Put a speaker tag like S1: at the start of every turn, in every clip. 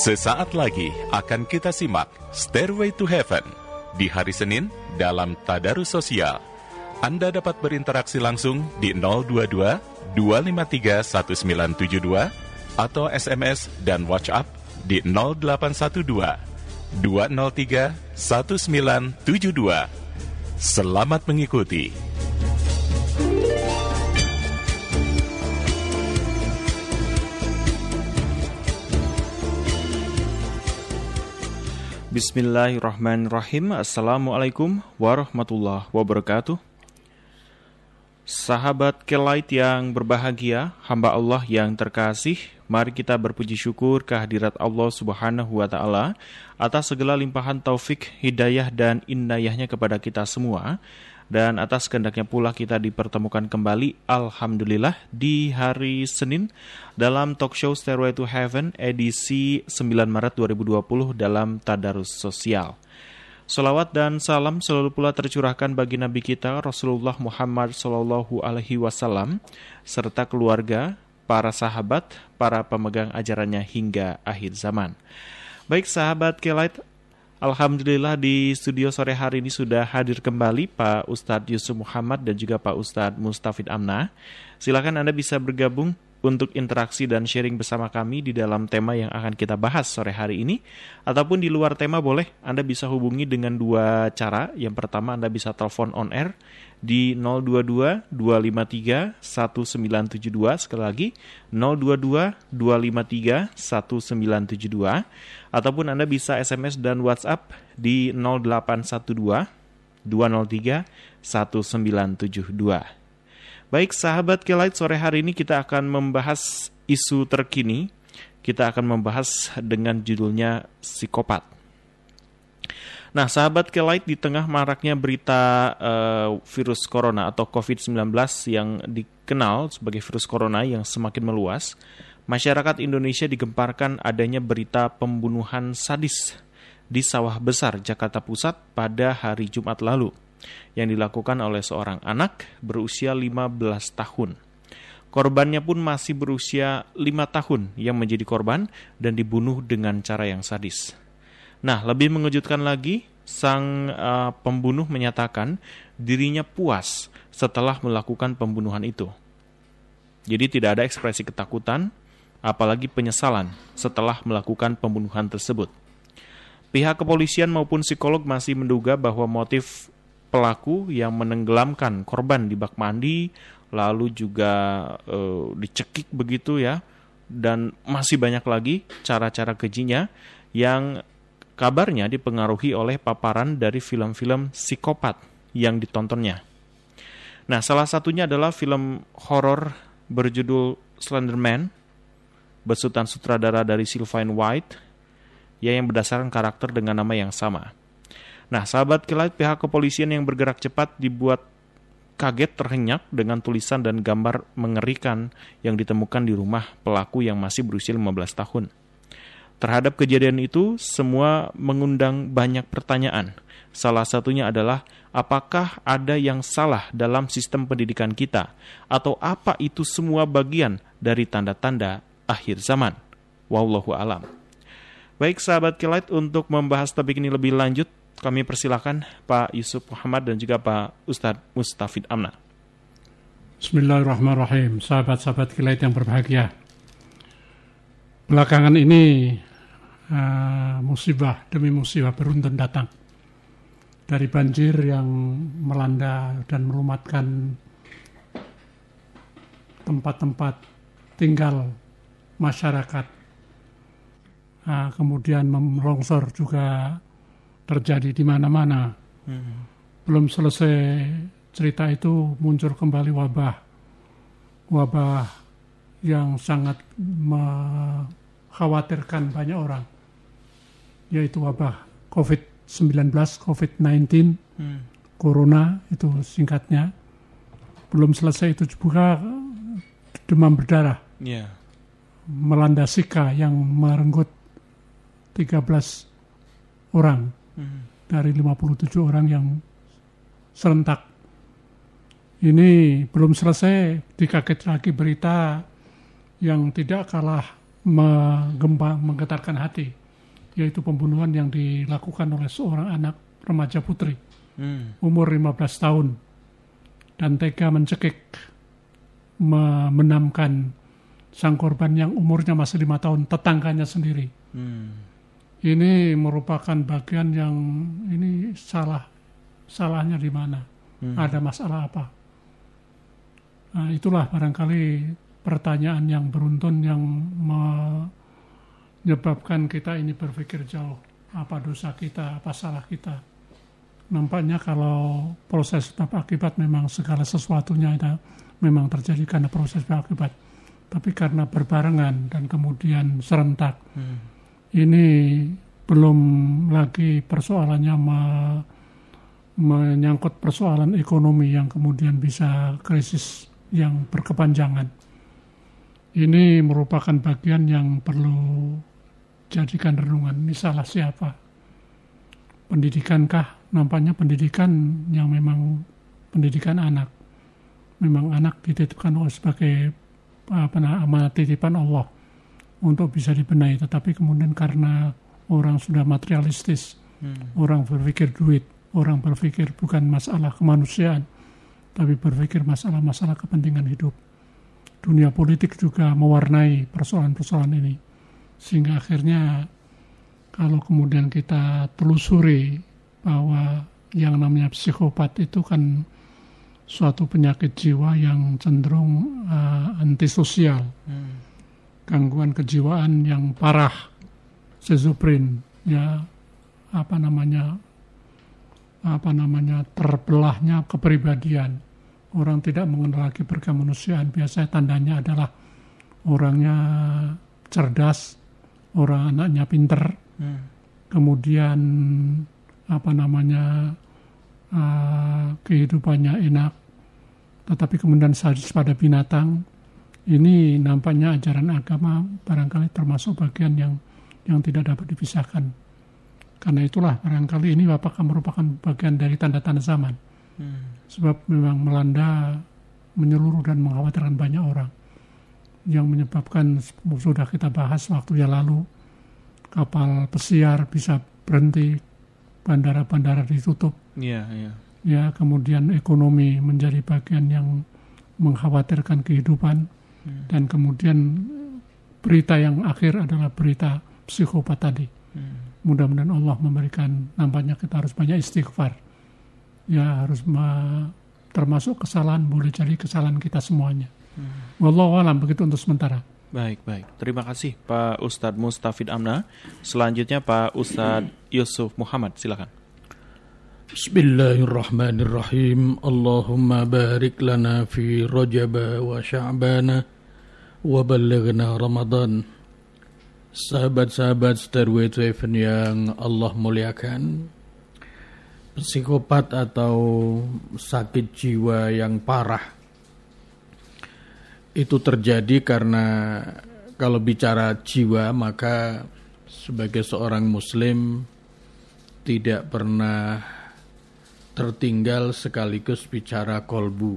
S1: Sesaat lagi akan kita simak Stairway to Heaven di hari Senin dalam Tadarus Sosial. Anda dapat berinteraksi langsung di 022 253 1972 atau SMS dan WhatsApp di 0812 203 1972. Selamat mengikuti.
S2: Bismillahirrahmanirrahim. Assalamualaikum warahmatullahi wabarakatuh. Sahabat Kelight yang berbahagia Hamba Allah yang terkasih Mari kita berpuji syukur kehadirat Allah subhanahu wa ta'ala Atas segala limpahan taufik, hidayah, dan indayahnya kepada kita semua dan atas kehendaknya pula kita dipertemukan kembali Alhamdulillah di hari Senin dalam talk show Stairway to Heaven edisi 9 Maret 2020 dalam Tadarus Sosial. Salawat dan salam selalu pula tercurahkan bagi Nabi kita Rasulullah Muhammad Sallallahu Alaihi Wasallam serta keluarga, para sahabat, para pemegang ajarannya hingga akhir zaman. Baik sahabat Kelight, Alhamdulillah di studio sore hari ini sudah hadir kembali Pak Ustadz Yusuf Muhammad dan juga Pak Ustadz Mustafid Amna. Silakan Anda bisa bergabung untuk interaksi dan sharing bersama kami di dalam tema yang akan kita bahas sore hari ini. Ataupun di luar tema boleh Anda bisa hubungi dengan dua cara. Yang pertama Anda bisa telepon on air di 022 253 1972 sekali lagi 022 253 1972 ataupun Anda bisa SMS dan WhatsApp di 0812 203 1972. Baik sahabat Kelight, sore hari ini kita akan membahas isu terkini. Kita akan membahas dengan judulnya psikopat. Nah, sahabat Kelight di tengah maraknya berita uh, virus corona atau COVID-19 yang dikenal sebagai virus corona yang semakin meluas, masyarakat Indonesia digemparkan adanya berita pembunuhan sadis di sawah besar Jakarta Pusat pada hari Jumat lalu yang dilakukan oleh seorang anak berusia 15 tahun. Korbannya pun masih berusia 5 tahun yang menjadi korban dan dibunuh dengan cara yang sadis. Nah, lebih mengejutkan lagi, sang uh, pembunuh menyatakan dirinya puas setelah melakukan pembunuhan itu. Jadi tidak ada ekspresi ketakutan, apalagi penyesalan setelah melakukan pembunuhan tersebut. Pihak kepolisian maupun psikolog masih menduga bahwa motif pelaku yang menenggelamkan korban di bak mandi, lalu juga e, dicekik begitu ya, dan masih banyak lagi cara-cara kejinya yang kabarnya dipengaruhi oleh paparan dari film-film psikopat yang ditontonnya. Nah, salah satunya adalah film horor berjudul Slenderman, besutan sutradara dari Sylvain White, ya yang berdasarkan karakter dengan nama yang sama. Nah, sahabat kilat pihak kepolisian yang bergerak cepat dibuat kaget terhenyak dengan tulisan dan gambar mengerikan yang ditemukan di rumah pelaku yang masih berusia 15 tahun. Terhadap kejadian itu, semua mengundang banyak pertanyaan. Salah satunya adalah, apakah ada yang salah dalam sistem pendidikan kita? Atau apa itu semua bagian dari tanda-tanda akhir zaman? Wallahu alam. Baik sahabat kilat, untuk membahas topik ini lebih lanjut, kami persilakan Pak Yusuf Muhammad dan juga Pak Ustadz Mustafid Amna.
S3: Bismillahirrahmanirrahim, sahabat-sahabat kilat yang berbahagia. Belakangan ini uh, musibah demi musibah beruntun datang. Dari banjir yang melanda dan melumatkan tempat-tempat tinggal masyarakat. Uh, kemudian merongsor juga terjadi di mana-mana. Hmm. Belum selesai cerita itu muncul kembali wabah, wabah yang sangat mengkhawatirkan banyak orang, yaitu wabah COVID-19, COVID-19, hmm. Corona itu singkatnya. Belum selesai itu juga demam berdarah. Yeah. Melanda Sika yang merenggut 13 orang dari 57 orang yang serentak. Ini belum selesai, dikaget lagi berita yang tidak kalah menggempa, menggetarkan hati, yaitu pembunuhan yang dilakukan oleh seorang anak remaja putri
S2: Hmm.
S3: umur 15 tahun dan tega mencekik menamkan sang korban yang umurnya masih lima tahun tetangganya sendiri.
S2: Hmm.
S3: Ini merupakan bagian yang ini salah salahnya di mana?
S2: Hmm.
S3: Ada masalah apa? Nah, itulah barangkali pertanyaan yang beruntun yang menyebabkan kita ini berpikir jauh. Apa dosa kita, apa salah kita? Nampaknya kalau proses sebab akibat memang segala sesuatunya itu memang terjadi karena proses sebab akibat. Tapi karena berbarengan dan kemudian serentak,
S2: Hmm.
S3: Ini belum lagi persoalannya me- menyangkut persoalan ekonomi yang kemudian bisa krisis yang berkepanjangan. Ini merupakan bagian yang perlu jadikan renungan. Ini salah siapa? Pendidikankah? Nampaknya pendidikan yang memang pendidikan anak. Memang anak dititipkan sebagai apa amanat titipan Allah untuk bisa dibenahi. Tetapi kemudian karena orang sudah materialistis,
S2: Hmm.
S3: orang berpikir duit, orang berpikir bukan masalah kemanusiaan, tapi berpikir masalah-masalah kepentingan hidup. Dunia politik juga mewarnai persoalan-persoalan ini. Sehingga akhirnya kalau kemudian kita telusuri bahwa yang namanya psikopat itu kan suatu penyakit jiwa yang cenderung uh, antisosial,
S2: Hmm.
S3: Gangguan kejiwaan yang parah, schizofren, ya apa namanya apa namanya terbelahnya kepribadian. Orang tidak mengenal lagi berkemanusiaan. Biasanya tandanya adalah orangnya cerdas, orang anaknya pinter,
S2: Hmm.
S3: kemudian apa namanya uh, kehidupannya enak, tetapi kemudian sadis pada binatang. Ini nampaknya ajaran agama barangkali termasuk bagian yang yang tidak dapat dipisahkan. Karena itulah barangkali ini apakah merupakan bagian dari tanda-tanda zaman.
S2: Hmm.
S3: Sebab memang melanda menyeluruh dan mengkhawatirkan banyak orang. Yang menyebabkan sudah kita bahas waktu yang lalu kapal pesiar bisa berhenti, bandara-bandara ditutup,
S2: Iya, iya.
S3: ya kemudian ekonomi menjadi bagian yang mengkhawatirkan kehidupan
S2: Hmm.
S3: dan kemudian berita yang akhir adalah berita psikopat tadi.
S2: Hmm.
S3: Mudah-mudahan Allah memberikan nampaknya kita harus banyak istighfar. Ya harus ma- termasuk kesalahan boleh jadi kesalahan kita semuanya.
S2: Hmm.
S3: Wallahu alam begitu untuk sementara.
S2: Baik, baik. Terima kasih Pak Ustadz Mustafid Amna. Selanjutnya Pak Ustadz Yusuf Muhammad, silakan.
S4: Bismillahirrahmanirrahim. Allahumma barik lana fi Rajab wa Sya'ban wa balighna Ramadan. Sahabat-sahabat Stairway to Heaven yang Allah muliakan, psikopat atau sakit jiwa yang parah itu terjadi karena kalau bicara jiwa maka sebagai seorang muslim tidak pernah tertinggal sekaligus bicara kolbu.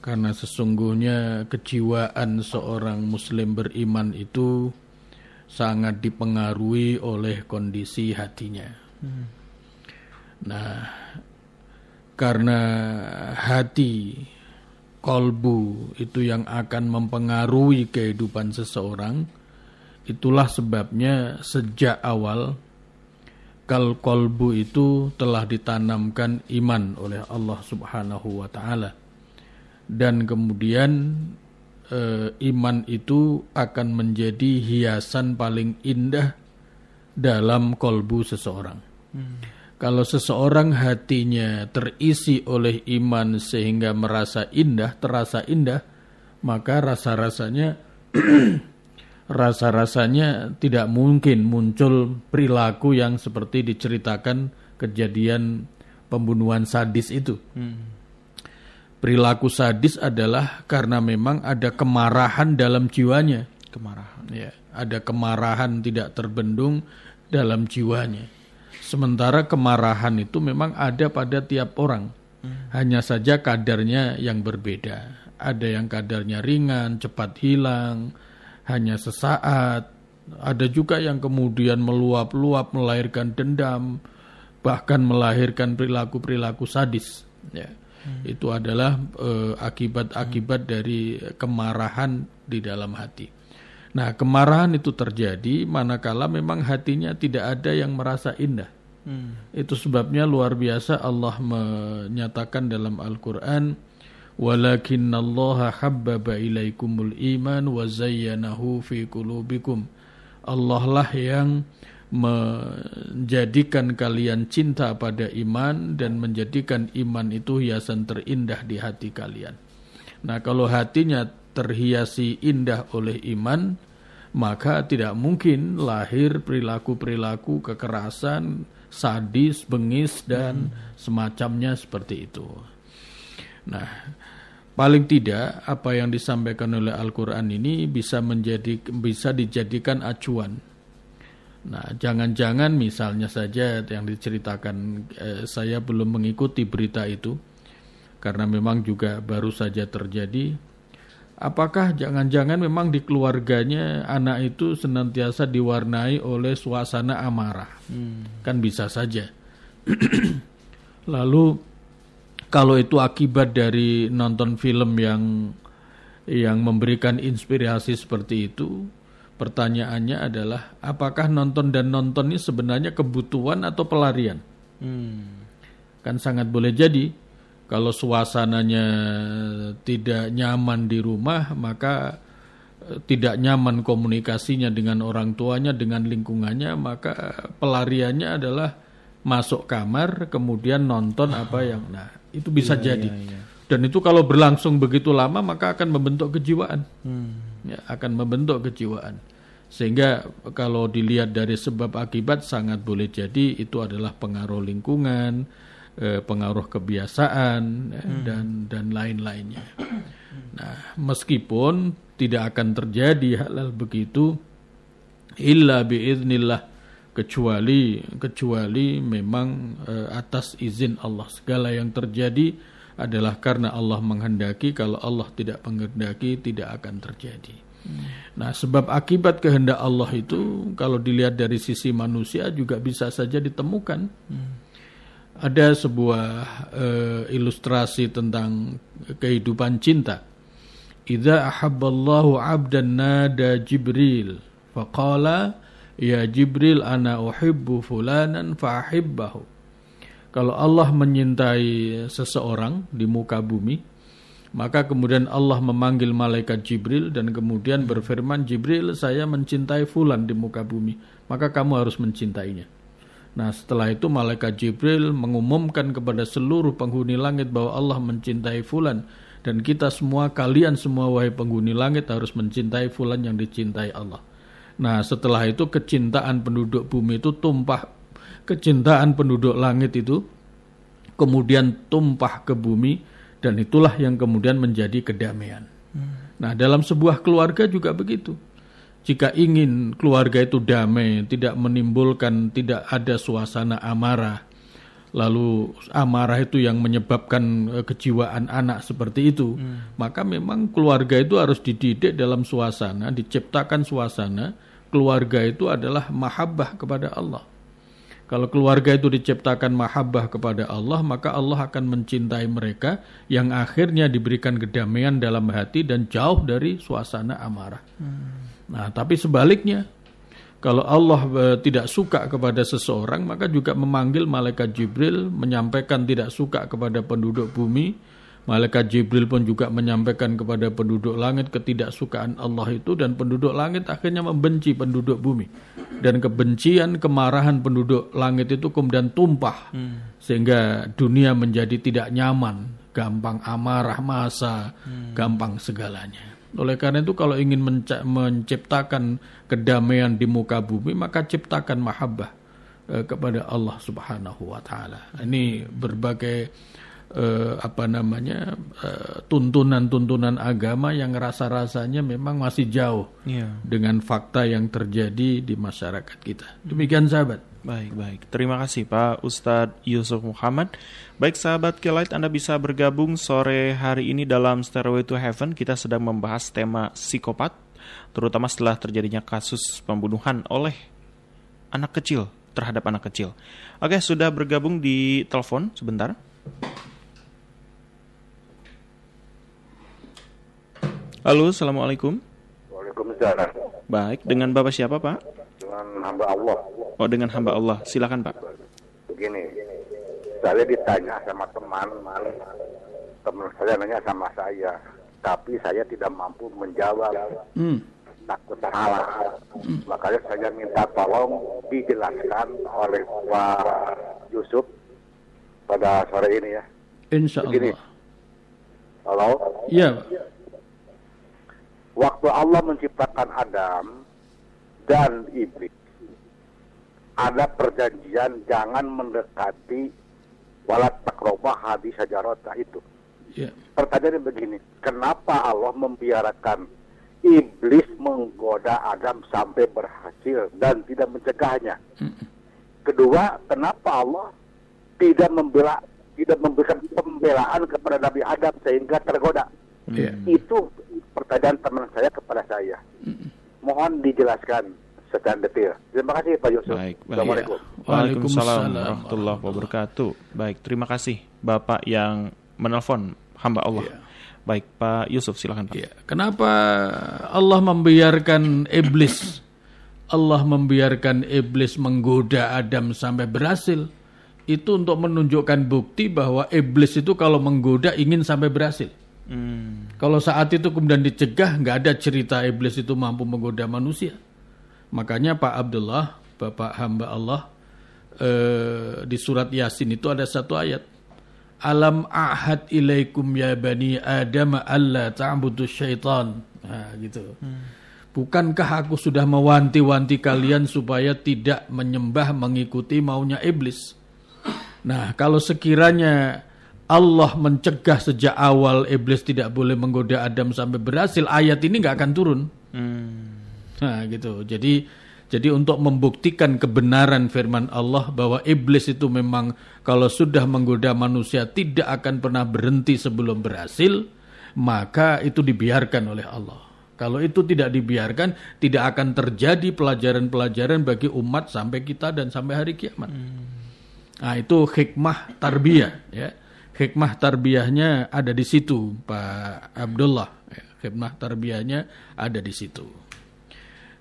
S4: Karena sesungguhnya kejiwaan seorang muslim beriman itu sangat dipengaruhi oleh kondisi hatinya. Nah, karena hati kolbu itu yang akan mempengaruhi kehidupan seseorang, itulah sebabnya sejak awal kal kolbu itu telah ditanamkan iman oleh Allah Subhanahu wa taala. Dan kemudian eh, iman itu akan menjadi hiasan paling indah dalam kolbu seseorang. Kalau seseorang hatinya terisi oleh iman sehingga merasa indah, terasa indah, maka rasa-rasanya rasa-rasanya tidak mungkin muncul perilaku yang seperti diceritakan kejadian pembunuhan sadis itu. Perilaku sadis adalah karena memang ada kemarahan dalam jiwanya.
S2: Kemarahan.
S4: Ya, ada kemarahan tidak terbendung dalam jiwanya. Sementara kemarahan itu memang ada pada tiap orang. Hanya saja kadarnya yang berbeda. Ada yang kadarnya ringan, cepat hilang. Hanya sesaat. Ada juga yang kemudian meluap-luap melahirkan dendam, bahkan melahirkan perilaku-perilaku sadis. Ya. Hmm. Itu adalah eh, akibat-akibat uh, dari kemarahan di dalam hati. Nah, kemarahan itu terjadi manakala memang hatinya tidak ada yang merasa indah. Hmm. Itu sebabnya luar biasa Allah menyatakan dalam Al-Qur'an Allah habbaba ilaikumul iman wa zayyanahu fi qulubikum. Allah lah yang menjadikan kalian cinta pada iman dan menjadikan iman itu hiasan terindah di hati kalian. Nah, kalau hatinya terhiasi indah oleh iman, maka tidak mungkin lahir perilaku-perilaku kekerasan, sadis, bengis dan hmm. semacamnya seperti itu. Nah, paling tidak apa yang disampaikan oleh Al-Qur'an ini bisa menjadi bisa dijadikan acuan. Nah, jangan-jangan misalnya saja yang diceritakan eh, saya belum mengikuti berita itu karena memang juga baru saja terjadi Apakah jangan-jangan memang di keluarganya anak itu senantiasa diwarnai oleh suasana amarah? Hmm. Kan bisa saja. Lalu kalau itu akibat dari nonton film yang yang memberikan inspirasi seperti itu, pertanyaannya adalah apakah nonton dan nonton ini sebenarnya kebutuhan atau pelarian? Hmm. Kan sangat boleh jadi kalau suasananya tidak nyaman di rumah, maka eh, tidak nyaman komunikasinya dengan orang tuanya, dengan lingkungannya, maka pelariannya adalah masuk kamar, kemudian nonton apa yang, nah itu bisa iya, jadi. Iya, iya. Dan itu kalau berlangsung begitu lama, maka akan membentuk kejiwaan, hmm. ya, akan membentuk kejiwaan. Sehingga kalau dilihat dari sebab akibat sangat boleh jadi itu adalah pengaruh lingkungan, eh, pengaruh kebiasaan eh, hmm. dan dan lain-lainnya. Nah, meskipun tidak akan terjadi hal-hal begitu illa biiznillah kecuali kecuali memang eh, atas izin Allah segala yang terjadi adalah karena Allah menghendaki kalau Allah tidak menghendaki tidak akan terjadi. Hmm. Nah, sebab akibat kehendak Allah itu kalau dilihat dari sisi manusia juga bisa saja ditemukan. Hmm ada sebuah uh, ilustrasi tentang kehidupan cinta. Idza ahabballahu 'abdan nada Jibril faqala ya Jibril ana uhibbu fulanan fa'ahibbahu. Kalau Allah menyintai seseorang di muka bumi, maka kemudian Allah memanggil malaikat Jibril dan kemudian berfirman, Jibril saya mencintai fulan di muka bumi, maka kamu harus mencintainya. Nah setelah itu malaikat Jibril mengumumkan kepada seluruh penghuni langit bahwa Allah mencintai fulan dan kita semua kalian semua wahai penghuni langit harus mencintai fulan yang dicintai Allah. Nah setelah itu kecintaan penduduk bumi itu tumpah kecintaan penduduk langit itu kemudian tumpah ke bumi dan itulah yang kemudian menjadi kedamaian. Hmm. Nah dalam sebuah keluarga juga begitu jika ingin keluarga itu damai, tidak menimbulkan, tidak ada suasana amarah, lalu amarah itu yang menyebabkan eh, kejiwaan anak seperti itu, hmm. maka memang keluarga itu harus dididik dalam suasana, diciptakan suasana, keluarga itu adalah mahabbah kepada Allah. Kalau keluarga itu diciptakan mahabbah kepada Allah, maka Allah akan mencintai mereka yang akhirnya diberikan kedamaian dalam hati dan jauh dari suasana amarah. Hmm. Nah, tapi sebaliknya, kalau Allah e, tidak suka kepada seseorang, maka juga memanggil malaikat Jibril menyampaikan tidak suka kepada penduduk bumi. Malaikat Jibril pun juga menyampaikan kepada penduduk langit ketidaksukaan Allah itu dan penduduk langit akhirnya membenci penduduk bumi. Dan kebencian, kemarahan penduduk langit itu kemudian tumpah hmm. sehingga dunia menjadi tidak nyaman, gampang amarah masa, hmm. gampang segalanya. Oleh karena itu kalau ingin menciptakan kedamaian di muka bumi maka ciptakan mahabbah eh, kepada Allah Subhanahu wa taala. Ini berbagai eh, apa namanya eh, tuntunan-tuntunan agama yang rasa-rasanya memang masih jauh yeah. dengan fakta yang terjadi di masyarakat kita. Demikian sahabat.
S2: Baik, baik. Terima kasih Pak Ustadz Yusuf Muhammad. Baik sahabat Kelight, Anda bisa bergabung sore hari ini dalam Stairway to Heaven. Kita sedang membahas tema psikopat. terutama setelah terjadinya kasus pembunuhan oleh anak kecil terhadap anak kecil. Oke, sudah bergabung di telepon sebentar. Halo, assalamualaikum.
S5: Waalaikumsalam.
S2: Baik, dengan bapak siapa pak?
S5: Dengan hamba Allah.
S2: Oh, dengan hamba Allah. Silakan pak.
S5: Begini, saya ditanya sama teman, teman saya nanya sama saya, tapi saya tidak mampu menjawab.
S4: Hmm.
S5: Takut salah. Makanya saya minta tolong dijelaskan oleh Pak Yusuf pada sore ini ya.
S4: Insya
S5: Begini.
S4: Allah.
S5: Halo?
S4: Iya.
S5: Waktu Allah menciptakan Adam dan iblis ada perjanjian jangan mendekati walat takrobah hadis sajarota itu.
S4: Iya.
S5: Pertanyaannya begini, kenapa Allah membiarkan iblis menggoda Adam sampai berhasil dan tidak mencegahnya? Kedua, kenapa Allah tidak membela tidak memberikan pembelaan kepada Nabi Adam sehingga tergoda?
S4: Iya.
S5: Itu pertanyaan teman saya kepada saya. Mohon dijelaskan secara detail. Terima kasih Pak Yusuf.
S2: Baik, baik.
S5: Assalamualaikum.
S2: Waalaikumsalam
S4: Waalaikumsalam
S2: warahmatullahi wabarakatuh. Baik, terima kasih Bapak yang menelpon hamba Allah. Baik, Pak Yusuf silakan Pak.
S4: Iya. Kenapa Allah membiarkan iblis Allah membiarkan iblis menggoda Adam sampai berhasil? Itu untuk menunjukkan bukti bahwa iblis itu kalau menggoda ingin sampai berhasil.
S2: Hmm,
S4: Kalau saat itu kemudian dicegah, nggak ada cerita iblis itu mampu menggoda manusia. Makanya Pak Abdullah, Bapak hamba Allah, eh, di surat Yasin itu ada satu ayat. Alam ahad ilaikum ya bani Adam alla ta'budu syaitan. Nah, gitu. Bukankah aku sudah mewanti-wanti kalian supaya tidak menyembah mengikuti maunya iblis? Nah, kalau sekiranya Allah mencegah sejak awal iblis tidak boleh menggoda Adam sampai berhasil, ayat ini nggak akan turun. Nah, gitu. Jadi jadi untuk membuktikan kebenaran firman Allah bahwa iblis itu memang kalau sudah menggoda manusia tidak akan pernah berhenti sebelum berhasil, maka itu dibiarkan oleh Allah. Kalau itu tidak dibiarkan, tidak akan terjadi pelajaran-pelajaran bagi umat sampai kita dan sampai hari kiamat. Nah, itu hikmah tarbiyah ya. Hikmah tarbiyahnya ada di situ, Pak Abdullah. Hikmah tarbiyahnya ada di situ.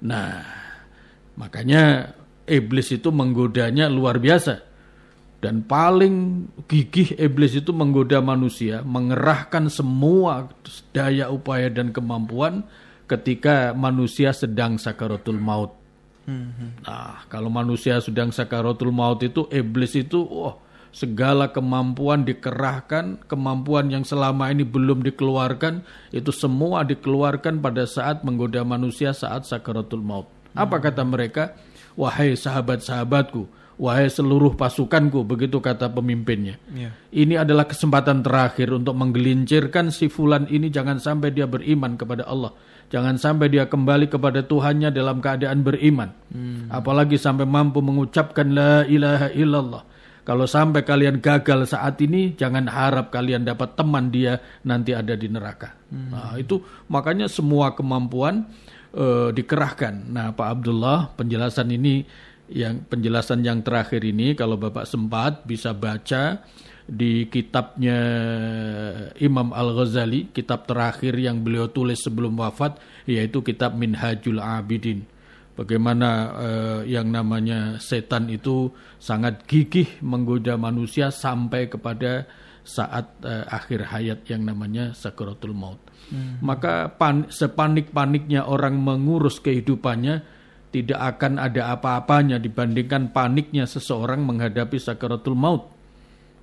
S4: Nah, makanya iblis itu menggodanya luar biasa. Dan paling gigih iblis itu menggoda manusia, mengerahkan semua daya upaya dan kemampuan ketika manusia sedang sakaratul maut. Nah, kalau manusia sedang sakaratul maut itu iblis itu wah segala kemampuan dikerahkan, kemampuan yang selama ini belum dikeluarkan itu semua dikeluarkan pada saat menggoda manusia saat sakaratul maut. Apa kata mereka? Wahai sahabat-sahabatku, wahai seluruh pasukanku, begitu kata pemimpinnya.
S2: Iya.
S4: Ini adalah kesempatan terakhir untuk menggelincirkan si fulan ini jangan sampai dia beriman kepada Allah. Jangan sampai dia kembali kepada Tuhannya dalam keadaan beriman. Apalagi sampai mampu mengucapkan la ilaha illallah. Kalau sampai kalian gagal saat ini, jangan harap kalian dapat teman dia nanti ada di neraka. Nah, itu makanya semua kemampuan eh, dikerahkan. Nah, Pak Abdullah, penjelasan ini yang penjelasan yang terakhir ini kalau Bapak sempat bisa baca di kitabnya Imam Al-Ghazali, kitab terakhir yang beliau tulis sebelum wafat yaitu kitab Minhajul Abidin. Bagaimana eh, yang namanya setan itu sangat gigih menggoda manusia sampai kepada saat eh, akhir hayat yang namanya sakaratul maut. Maka pan, sepanik-paniknya orang mengurus kehidupannya tidak akan ada apa-apanya dibandingkan paniknya seseorang menghadapi sakaratul maut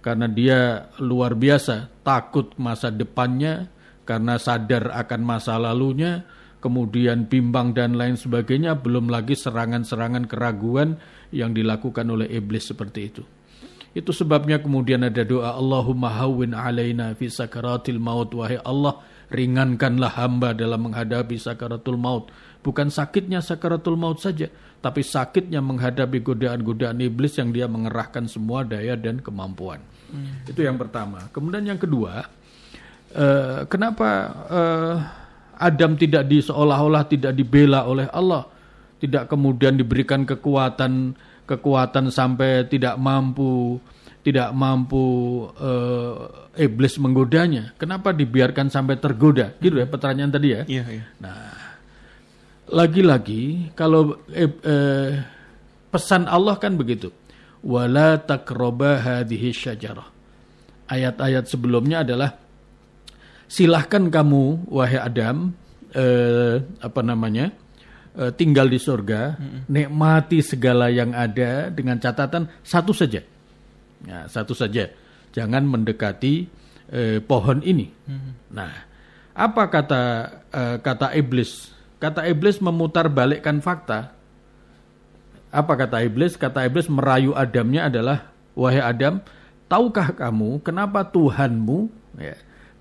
S4: karena dia luar biasa takut masa depannya karena sadar akan masa lalunya kemudian bimbang dan lain sebagainya belum lagi serangan-serangan keraguan yang dilakukan oleh iblis seperti itu. Itu sebabnya kemudian ada doa Allahumma hawwin alaina fi sakaratil maut. Wahai Allah ringankanlah hamba dalam menghadapi sakaratul maut. Bukan sakitnya sakaratul maut saja tapi sakitnya menghadapi godaan-godaan iblis yang dia mengerahkan semua daya dan kemampuan. Itu yang pertama. Kemudian yang kedua eh, kenapa eh, Adam tidak di seolah-olah tidak dibela oleh Allah, tidak kemudian diberikan kekuatan kekuatan sampai tidak mampu tidak mampu uh, iblis menggodanya. Kenapa dibiarkan sampai tergoda? Gitu ya pertanyaan tadi ya.
S2: Iya, iya.
S4: Nah, lagi-lagi kalau eh, eh, pesan Allah kan begitu. Wala takroba hadhihi syajarah. Ayat-ayat sebelumnya adalah silahkan kamu wahai Adam eh, apa namanya eh, tinggal di surga mm-hmm. nikmati segala yang ada dengan catatan satu saja. Ya, satu saja. Jangan mendekati eh, pohon ini. Mm-hmm. nah apa kata eh, kata iblis? Kata iblis memutar balikkan fakta. Apa kata iblis? Kata iblis merayu Adamnya adalah wahai Adam tahukah kamu kenapa Tuhanmu ya,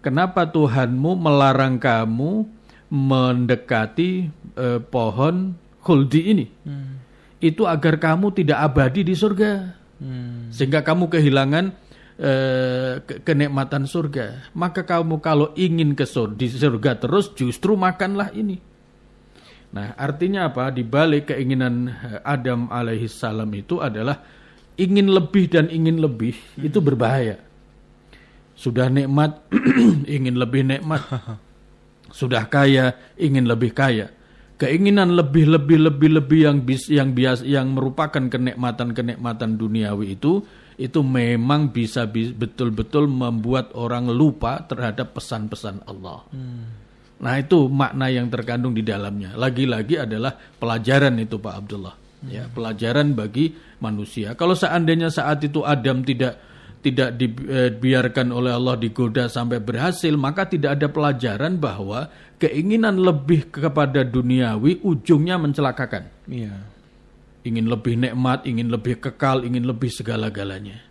S4: Kenapa Tuhanmu melarang kamu mendekati eh, pohon khuldi ini? Hmm. Itu agar kamu tidak abadi di surga. Hmm. Sehingga kamu kehilangan eh, ke kenikmatan surga. Maka kamu kalau ingin ke surga, di surga terus justru makanlah ini. Nah, artinya apa? Di balik keinginan eh, Adam alaihissalam itu adalah ingin lebih dan ingin lebih hmm. itu berbahaya. Sudah nikmat, ingin lebih nikmat. Sudah kaya, ingin lebih kaya. Keinginan lebih lebih lebih lebih yang bis, yang bias yang merupakan kenikmatan-kenikmatan duniawi itu itu memang bisa betul-betul membuat orang lupa terhadap pesan-pesan Allah. Hmm. Nah itu makna yang terkandung di dalamnya. Lagi-lagi adalah pelajaran itu Pak Abdullah. Hmm. Ya pelajaran bagi manusia. Kalau seandainya saat itu Adam tidak tidak dibiarkan oleh Allah digoda sampai berhasil, maka tidak ada pelajaran bahwa keinginan lebih kepada duniawi ujungnya mencelakakan.
S2: Iya.
S4: Ingin lebih nikmat, ingin lebih kekal, ingin lebih segala-galanya.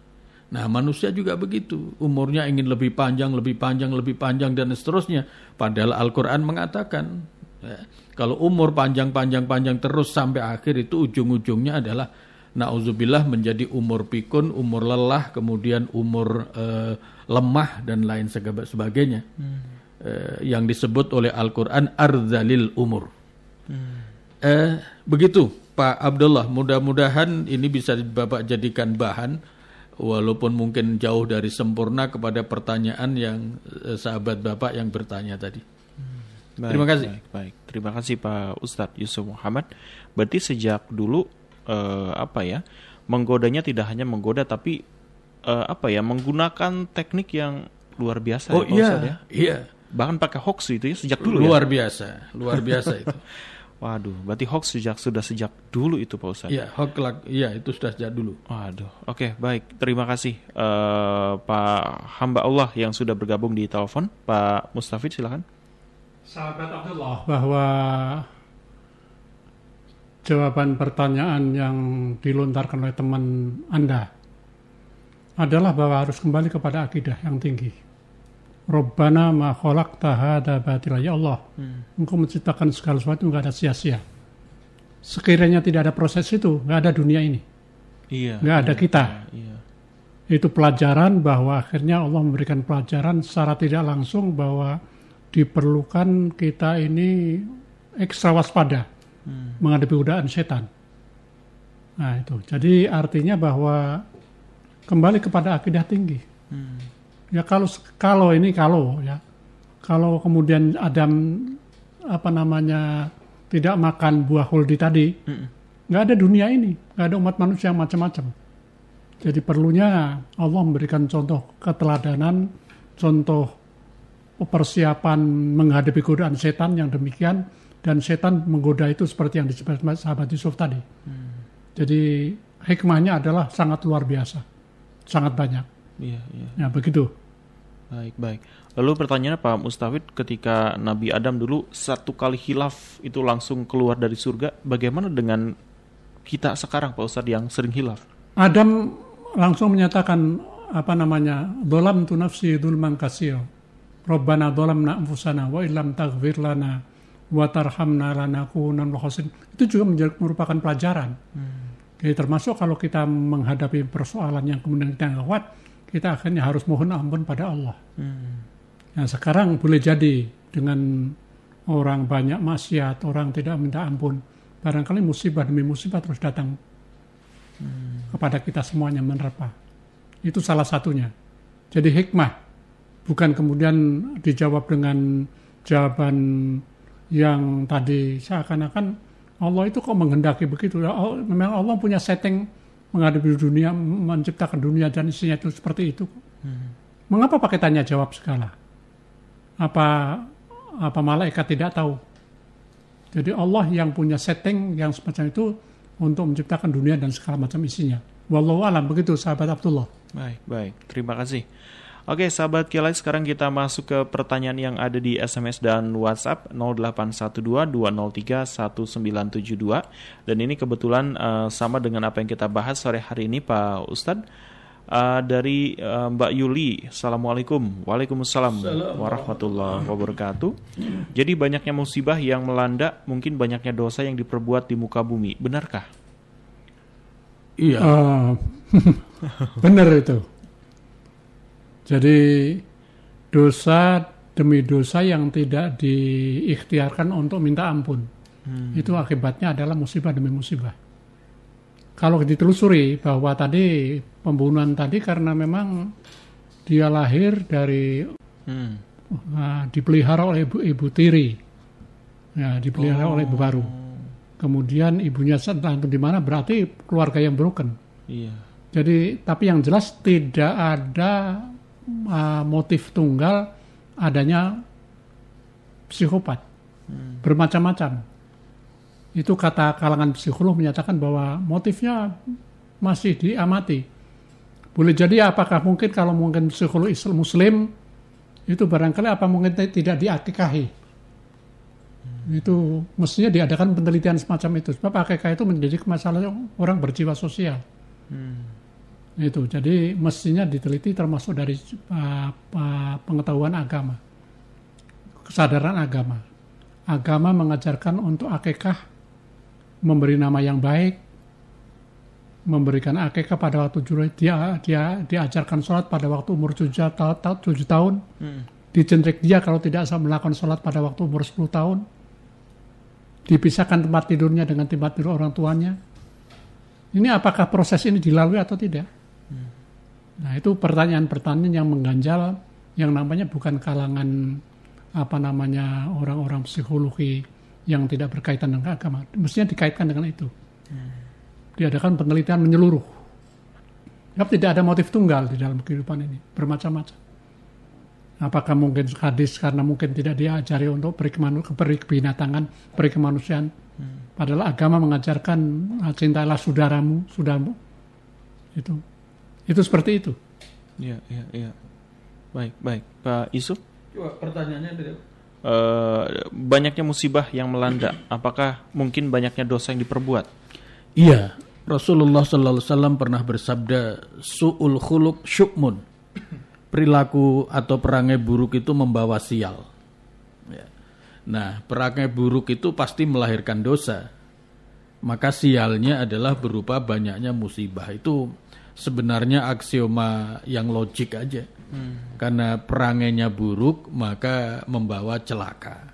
S4: Nah manusia juga begitu, umurnya ingin lebih panjang, lebih panjang, lebih panjang dan seterusnya. Padahal Al-Quran mengatakan, ya, kalau umur panjang-panjang-panjang terus sampai akhir itu ujung-ujungnya adalah nauzubillah menjadi umur pikun, umur lelah, kemudian umur uh, lemah dan lain sebagainya. Hmm. Uh, yang disebut oleh Al-Qur'an arzalil umur. Hmm. Uh, begitu Pak Abdullah, mudah-mudahan ini bisa Bapak jadikan bahan walaupun mungkin jauh dari sempurna kepada pertanyaan yang uh, sahabat Bapak yang bertanya tadi.
S2: Hmm. Baik, Terima kasih. Baik, baik. Terima kasih Pak Ustadz Yusuf Muhammad. Berarti sejak dulu uh, apa ya menggodanya tidak hanya menggoda tapi uh, apa ya menggunakan teknik yang luar biasa
S4: oh, ya, iya, ya. iya.
S2: Bahkan pakai hoax itu ya sejak dulu
S4: luar
S2: ya.
S4: biasa, luar biasa itu.
S2: Waduh, berarti hoax sejak sudah sejak dulu itu Pak Ustadz.
S4: Iya, hoax iya itu sudah sejak dulu.
S2: Waduh, oke okay, baik. Terima kasih uh, Pak hamba Allah yang sudah bergabung di telepon, Pak Mustafid silakan.
S3: Sahabat Abdullah bahwa jawaban pertanyaan yang dilontarkan oleh teman Anda adalah bahwa harus kembali kepada akidah yang tinggi. Robbana ma khalaqta hadza batila ya Allah. Hmm. Engkau menciptakan segala sesuatu enggak ada sia-sia. Sekiranya tidak ada proses itu, enggak ada dunia ini.
S2: Iya.
S3: Enggak ada
S2: iya,
S3: kita.
S2: Iya, iya.
S3: Itu pelajaran bahwa akhirnya Allah memberikan pelajaran secara tidak langsung bahwa diperlukan kita ini ekstra waspada hmm. menghadapi godaan setan. Nah itu, jadi artinya bahwa kembali kepada akidah tinggi. Hmm. Ya kalau kalau ini kalau ya, kalau kemudian Adam apa namanya tidak makan buah huldi tadi, hmm. nggak ada dunia ini, nggak ada umat manusia macam-macam. Jadi perlunya Allah memberikan contoh keteladanan, contoh persiapan menghadapi godaan setan yang demikian dan setan menggoda itu seperti yang disebut sahabat Yusuf tadi. Hmm. Jadi hikmahnya adalah sangat luar biasa, sangat banyak.
S2: Iya, iya.
S3: Ya begitu.
S2: Baik, baik. Lalu pertanyaannya Pak Mustafid, ketika Nabi Adam dulu satu kali hilaf itu langsung keluar dari surga, bagaimana dengan kita sekarang Pak Ustadz yang sering hilaf?
S3: Adam langsung menyatakan apa namanya, dolam tu nafsi dulman kasio, Robbana dolam na anfusana wa illam taghfir lana watarhamna lanakunan khosirin itu juga merupakan pelajaran. Hmm. Jadi termasuk kalau kita menghadapi persoalan yang kemudian kita kuat, kita akhirnya harus mohon ampun pada Allah. Hmm. Nah sekarang boleh jadi dengan orang banyak maksiat, orang tidak minta ampun, barangkali musibah demi musibah terus datang kepada kita semuanya menerpa. Itu salah satunya. Jadi hikmah bukan kemudian dijawab dengan jawaban yang tadi seakan-akan Allah itu kok menghendaki begitu. Ya, Memang Allah punya setting menghadapi dunia, menciptakan dunia dan isinya itu seperti itu. Mengapa pakai tanya jawab segala? Apa apa malaikat tidak tahu? Jadi Allah yang punya setting yang semacam itu untuk menciptakan dunia dan segala macam isinya. Wallahu alam begitu sahabat Abdullah.
S2: Baik, baik. Terima kasih. Oke, sahabat Kilai, sekarang kita masuk ke pertanyaan yang ada di SMS dan WhatsApp 0812-203-1972. Dan ini kebetulan eh, sama dengan apa yang kita bahas sore hari ini, Pak Ustadz. Eh, dari eh, Mbak Yuli, Assalamualaikum. Waalaikumsalam warahmatullahi wabarakatuh. Jadi banyaknya musibah yang melanda, mungkin banyaknya dosa yang diperbuat di muka bumi. Benarkah?
S4: Iya.
S3: Eh, benar itu. Jadi dosa demi dosa yang tidak diikhtiarkan untuk minta ampun. Itu akibatnya adalah musibah demi musibah. Kalau ditelusuri bahwa tadi pembunuhan tadi karena memang dia lahir dari
S2: Hmm.
S3: Nah, dipelihara oleh ibu, ibu tiri, ya, dipelihara oleh ibu baru. Kemudian ibunya setelah di mana berarti keluarga yang broken.
S2: Iya.
S3: Jadi tapi yang jelas tidak ada uh, motif tunggal adanya psikopat bermacam-macam. Itu kata kalangan psikolog menyatakan bahwa motifnya masih diamati. Boleh jadi apakah mungkin kalau mungkin psikolog Islam Muslim itu barangkali apa mungkin tidak diakikahi. Itu mestinya diadakan penelitian semacam itu. Sebab akikah itu menjadi masalah orang berjiwa sosial. Itu. Jadi mestinya diteliti termasuk dari uh, uh, pengetahuan agama. Kesadaran agama. Agama mengajarkan untuk akikah memberi nama yang baik, memberikan akikah pada waktu juru dia dia diajarkan sholat pada waktu umur 7 tahun, 7 tahun dicentrik dia kalau tidak melakukan sholat pada waktu umur 10 tahun dipisahkan tempat tidurnya dengan tempat tidur orang tuanya ini apakah proses ini dilalui atau tidak nah itu pertanyaan-pertanyaan yang mengganjal yang namanya bukan kalangan apa namanya orang-orang psikologi yang tidak berkaitan dengan agama mestinya dikaitkan dengan itu diadakan penelitian menyeluruh. Sebab tidak ada motif tunggal di dalam kehidupan ini, bermacam-macam. Apakah mungkin hadis karena mungkin tidak diajari untuk perikemanu, perikebinatangan, perikemanusiaan. Padahal agama mengajarkan ah, cintailah saudaramu, sudamu. Itu. Itu seperti itu.
S2: Iya, iya, iya. Baik, baik. Pak Yusuf,
S4: Coba pertanyaannya dari
S2: eh, banyaknya musibah yang melanda, apakah mungkin banyaknya dosa yang diperbuat?
S4: Iya, Rasulullah Sallallahu Alaihi Wasallam pernah bersabda, "Su'ul khuluk syukmun." Perilaku atau perangai buruk itu membawa sial. Ya. Nah, perangai buruk itu pasti melahirkan dosa. Maka sialnya adalah berupa banyaknya musibah. Itu sebenarnya aksioma yang logik aja. Karena perangainya buruk, maka membawa celaka.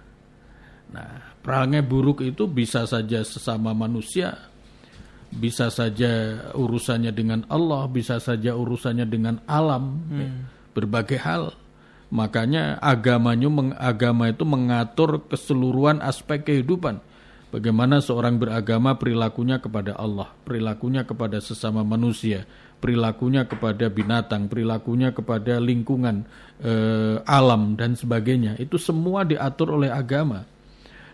S4: Nah, perangai buruk itu bisa saja sesama manusia, bisa saja urusannya dengan Allah, bisa saja urusannya dengan alam, ya, berbagai hal. Makanya agamanya agama itu mengatur keseluruhan aspek kehidupan. Bagaimana seorang beragama perilakunya kepada Allah, perilakunya kepada sesama manusia, perilakunya kepada binatang, perilakunya kepada lingkungan, eh, alam dan sebagainya. Itu semua diatur oleh agama.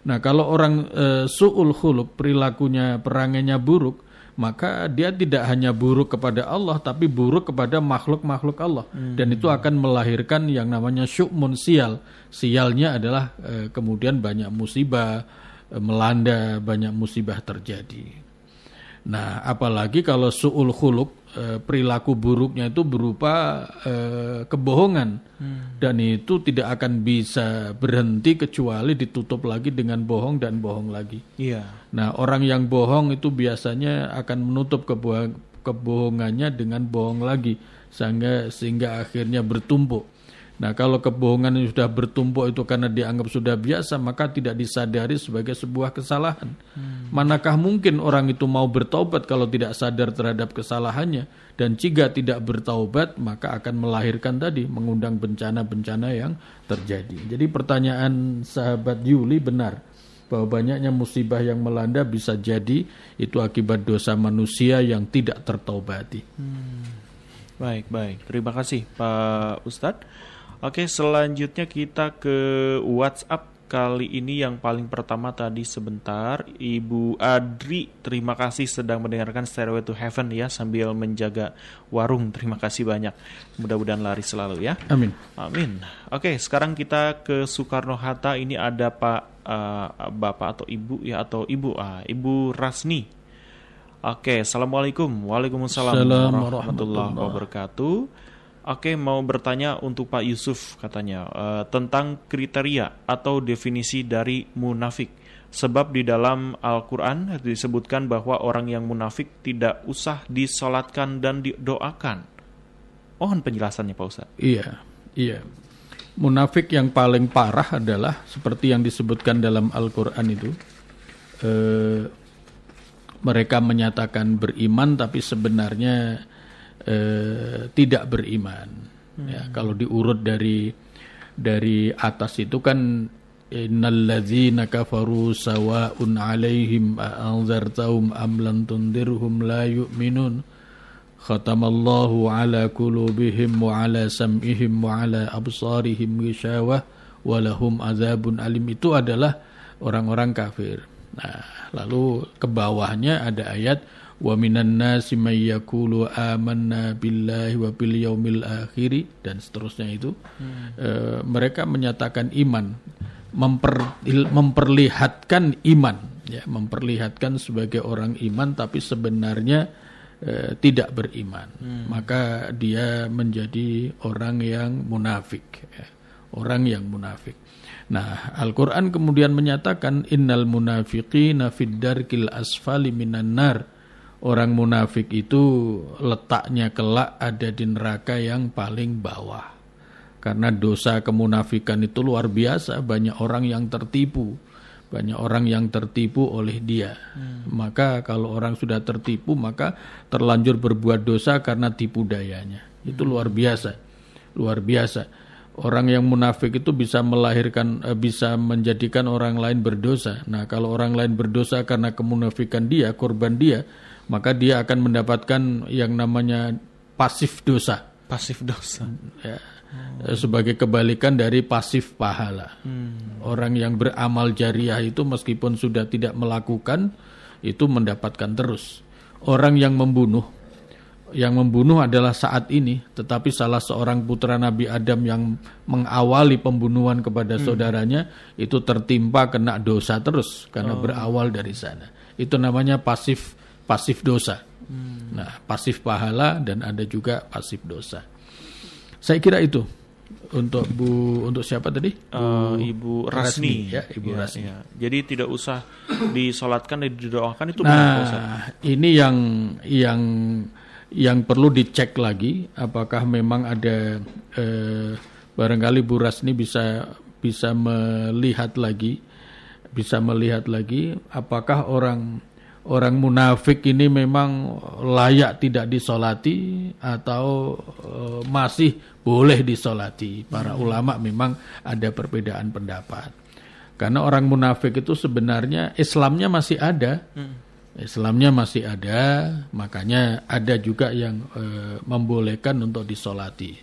S4: Nah, kalau orang eh, suul khuluk perilakunya perangainya buruk, maka dia tidak hanya buruk kepada Allah tapi buruk kepada makhluk-makhluk Allah dan itu akan melahirkan yang namanya syukmun sial. Sialnya adalah eh, kemudian banyak musibah eh, melanda, banyak musibah terjadi. Nah, apalagi kalau suul khuluk eh, perilaku buruknya itu berupa eh, kebohongan dan itu tidak akan bisa berhenti kecuali ditutup lagi dengan bohong dan bohong lagi.
S2: Iya.
S4: Nah, orang yang bohong itu biasanya akan menutup kebohong- kebohongannya dengan bohong lagi sehingga sehingga akhirnya bertumpuk. Nah, kalau kebohongan yang sudah bertumpuk itu karena dianggap sudah biasa, maka tidak disadari sebagai sebuah kesalahan. Hmm. Manakah mungkin orang itu mau bertobat kalau tidak sadar terhadap kesalahannya? Dan jika tidak bertaubat, maka akan melahirkan tadi, mengundang bencana-bencana yang terjadi. Jadi pertanyaan sahabat Yuli benar, bahwa banyaknya musibah yang melanda bisa jadi itu akibat dosa manusia yang tidak tertaubati. Hmm.
S2: Baik, baik. Terima kasih Pak Ustadz. Oke, selanjutnya kita ke WhatsApp kali ini yang paling pertama tadi sebentar. Ibu Adri terima kasih sedang mendengarkan Stairway to Heaven ya sambil menjaga warung. Terima kasih banyak. Mudah-mudahan lari selalu ya.
S4: Amin.
S2: Amin. Oke sekarang kita ke Soekarno Hatta. Ini ada Pak uh, Bapak atau Ibu ya atau Ibu uh, Ibu Rasni oke Assalamualaikum. Waalaikumsalam warahmatullahi wabarakatuh Oke, mau bertanya untuk Pak Yusuf katanya uh, tentang kriteria atau definisi dari munafik. Sebab di dalam Al-Quran disebutkan bahwa orang yang munafik tidak usah disolatkan dan didoakan. Mohon penjelasannya Pak Ustaz.
S4: Iya, iya. Munafik yang paling parah adalah seperti yang disebutkan dalam Al-Quran itu. Eh, mereka menyatakan beriman tapi sebenarnya eh, tidak beriman. Ya, hmm. Ya, kalau diurut dari dari atas itu kan innalladzina kafaru sawa'un 'alaihim anzartahum am lam tundirhum la yu'minun khatamallahu 'ala qulubihim wa 'ala sam'ihim wa 'ala absarihim ghishawah wa lahum adzabun alim itu adalah orang-orang kafir. Nah, lalu ke bawahnya ada ayat wa minan nasi may yaqulu amanna billahi wa bil yaumil akhir dan seterusnya itu hmm. e, mereka menyatakan iman memper, memperlihatkan iman ya memperlihatkan sebagai orang iman tapi sebenarnya e, tidak beriman hmm. maka dia menjadi orang yang munafik ya. orang yang munafik Nah, Al-Quran kemudian menyatakan innal munafiqina fid darkil asfali minan nar orang munafik itu letaknya kelak ada di neraka yang paling bawah. Karena dosa kemunafikan itu luar biasa, banyak orang yang tertipu. Banyak orang yang tertipu oleh dia. Hmm. Maka kalau orang sudah tertipu, maka terlanjur berbuat dosa karena tipu dayanya. Itu hmm. luar biasa. Luar biasa. Orang yang munafik itu bisa melahirkan, eh, bisa menjadikan orang lain berdosa. Nah, kalau orang lain berdosa karena kemunafikan dia, korban dia, maka dia akan mendapatkan yang namanya pasif dosa.
S2: Pasif dosa.
S4: Ya. Oh. Sebagai kebalikan dari pasif pahala. Hmm. Orang yang beramal jariah itu meskipun sudah tidak melakukan itu mendapatkan terus. Orang yang membunuh yang membunuh adalah saat ini, tetapi salah seorang putra Nabi Adam yang mengawali pembunuhan kepada hmm. saudaranya itu tertimpa kena dosa terus karena oh. berawal dari sana. Itu namanya pasif pasif dosa. Hmm. Nah, pasif pahala dan ada juga pasif dosa. Saya kira itu untuk Bu untuk siapa tadi?
S2: Uh, Ibu Rasni.
S4: Rasni ya, Ibu ya, Rasni. Ya.
S2: Jadi tidak usah disolatkan dan didoakan itu
S4: Nah, ini yang yang yang perlu dicek lagi apakah memang ada eh, barangkali Bu Rasni bisa bisa melihat lagi bisa melihat lagi apakah orang orang munafik ini memang layak tidak disolati atau uh, masih boleh disolati. Para hmm. ulama memang ada perbedaan pendapat. Karena orang munafik itu sebenarnya Islamnya masih ada. Hmm. Islamnya masih ada, makanya ada juga yang uh, membolehkan untuk disolati.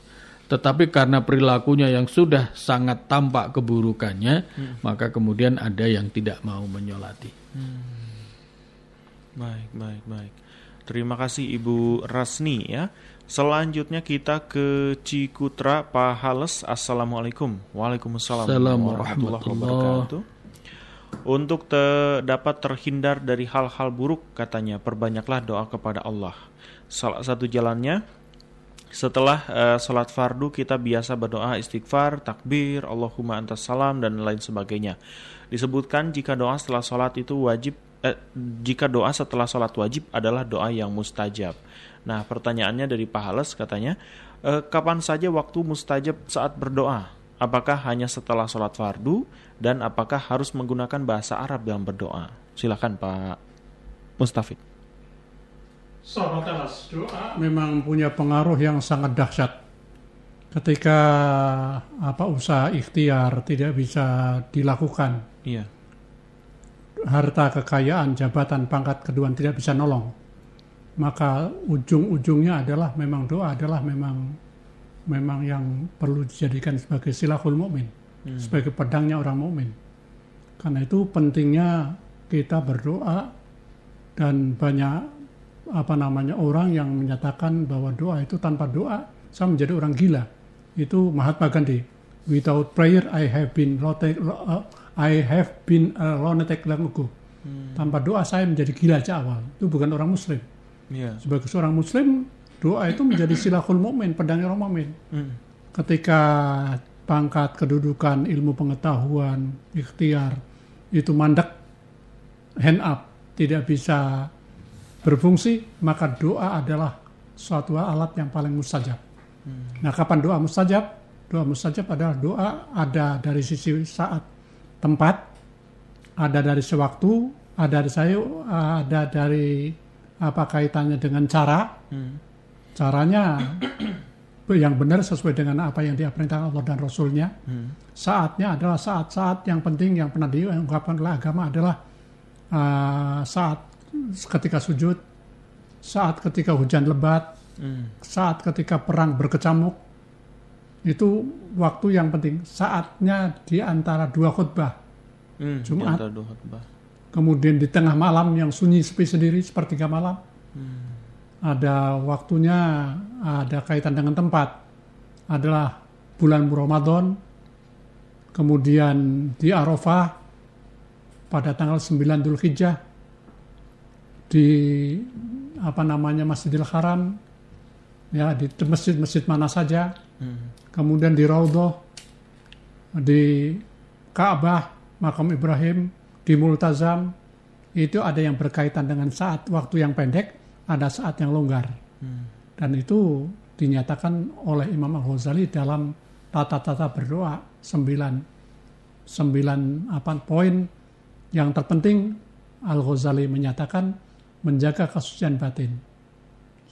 S4: Tetapi karena perilakunya yang sudah sangat tampak keburukannya, hmm. maka kemudian ada yang tidak mau menyolati. Hmm.
S2: Baik, baik, baik. Terima kasih Ibu Rasni ya. Selanjutnya kita ke Cikutra Pak Hales. Assalamualaikum. Waalaikumsalam warahmatullahi wabarakatuh. Untuk te dapat terhindar dari hal-hal buruk katanya perbanyaklah doa kepada Allah. Salah satu jalannya Setelah uh, sholat fardu kita biasa berdoa istighfar, takbir, Allahumma antas salam dan lain sebagainya. Disebutkan jika doa setelah sholat itu wajib eh, jika doa setelah sholat wajib adalah doa yang mustajab. Nah pertanyaannya dari Pak Hales katanya, e, kapan saja waktu mustajab saat berdoa? Apakah hanya setelah sholat fardu dan apakah harus menggunakan bahasa Arab dalam berdoa? Silakan Pak Mustafid.
S3: Sahabat alas, doa memang punya pengaruh yang sangat dahsyat. Ketika apa usaha ikhtiar tidak bisa dilakukan,
S2: iya.
S3: Harta kekayaan, jabatan, pangkat kedua tidak bisa nolong, maka ujung-ujungnya adalah memang doa adalah memang memang yang perlu dijadikan sebagai silahul mukmin, hmm. sebagai pedangnya orang mukmin. Karena itu pentingnya kita berdoa dan banyak apa namanya orang yang menyatakan bahwa doa itu tanpa doa saya menjadi orang gila. Itu Mahatma Gandhi. Without prayer I have been uh, I have been a lunatic long ago. Hmm. Tanpa doa saya menjadi gila sejak awal. Itu bukan orang muslim. Yeah. Sebagai seorang muslim, doa itu menjadi silahul mukmin, pedang orang mukmin. Hmm. Ketika pangkat, kedudukan, ilmu pengetahuan, ikhtiar itu mandek, hand up, tidak bisa berfungsi, maka doa adalah suatu alat yang paling mustajab. Hmm. Nah, kapan doa mustajab? Doa mustajab adalah doa ada dari sisi saat, tempat, ada dari sewaktu, ada dari saya, ada dari apa kaitannya dengan cara. Hmm. Caranya yang benar sesuai dengan apa yang diperintahkan Allah dan Rasulnya. Hmm. Saatnya adalah saat-saat yang penting yang pernah diungkapkan oleh agama adalah uh, saat ketika sujud, saat ketika hujan lebat, hmm. saat ketika perang berkecamuk, itu waktu yang penting. Saatnya di antara dua khutbah. Hmm, Jumat. Di dua khutbah. Kemudian di tengah malam yang sunyi sepi sendiri, sepertiga malam. Hmm. Ada waktunya, ada kaitan dengan tempat. Adalah bulan Ramadan, kemudian di Arafah pada tanggal 9 Dhul Hijjah, di apa namanya Masjidil Haram ya di masjid-masjid mana saja hmm. Kemudian di Raudhah di Ka'bah makam Ibrahim di Multazam itu ada yang berkaitan dengan saat waktu yang pendek ada saat yang longgar hmm. dan itu dinyatakan oleh Imam Al Ghazali dalam tata-tata berdoa sembilan sembilan apa poin yang terpenting Al Ghazali menyatakan menjaga kesucian batin.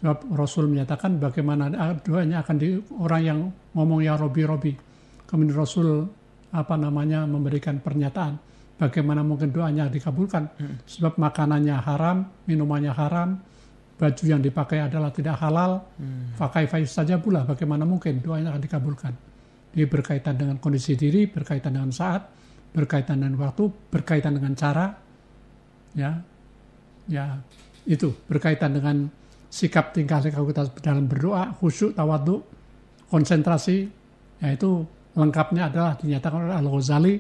S3: Sebab Rasul menyatakan bagaimana doanya akan di orang yang ngomong ya Robi Robi. Kemudian Rasul apa namanya memberikan pernyataan bagaimana mungkin doanya dikabulkan. Hmm. Sebab makanannya haram, minumannya haram, baju yang dipakai adalah tidak halal. Hmm. Fakai faiz saja pula bagaimana mungkin doanya akan dikabulkan. Ini berkaitan dengan kondisi diri, berkaitan dengan saat, berkaitan dengan waktu, berkaitan dengan cara, ya, ya itu berkaitan dengan sikap tingkah laku kita dalam berdoa, khusyuk, tawadhu, konsentrasi, yaitu lengkapnya adalah dinyatakan oleh Al-Ghazali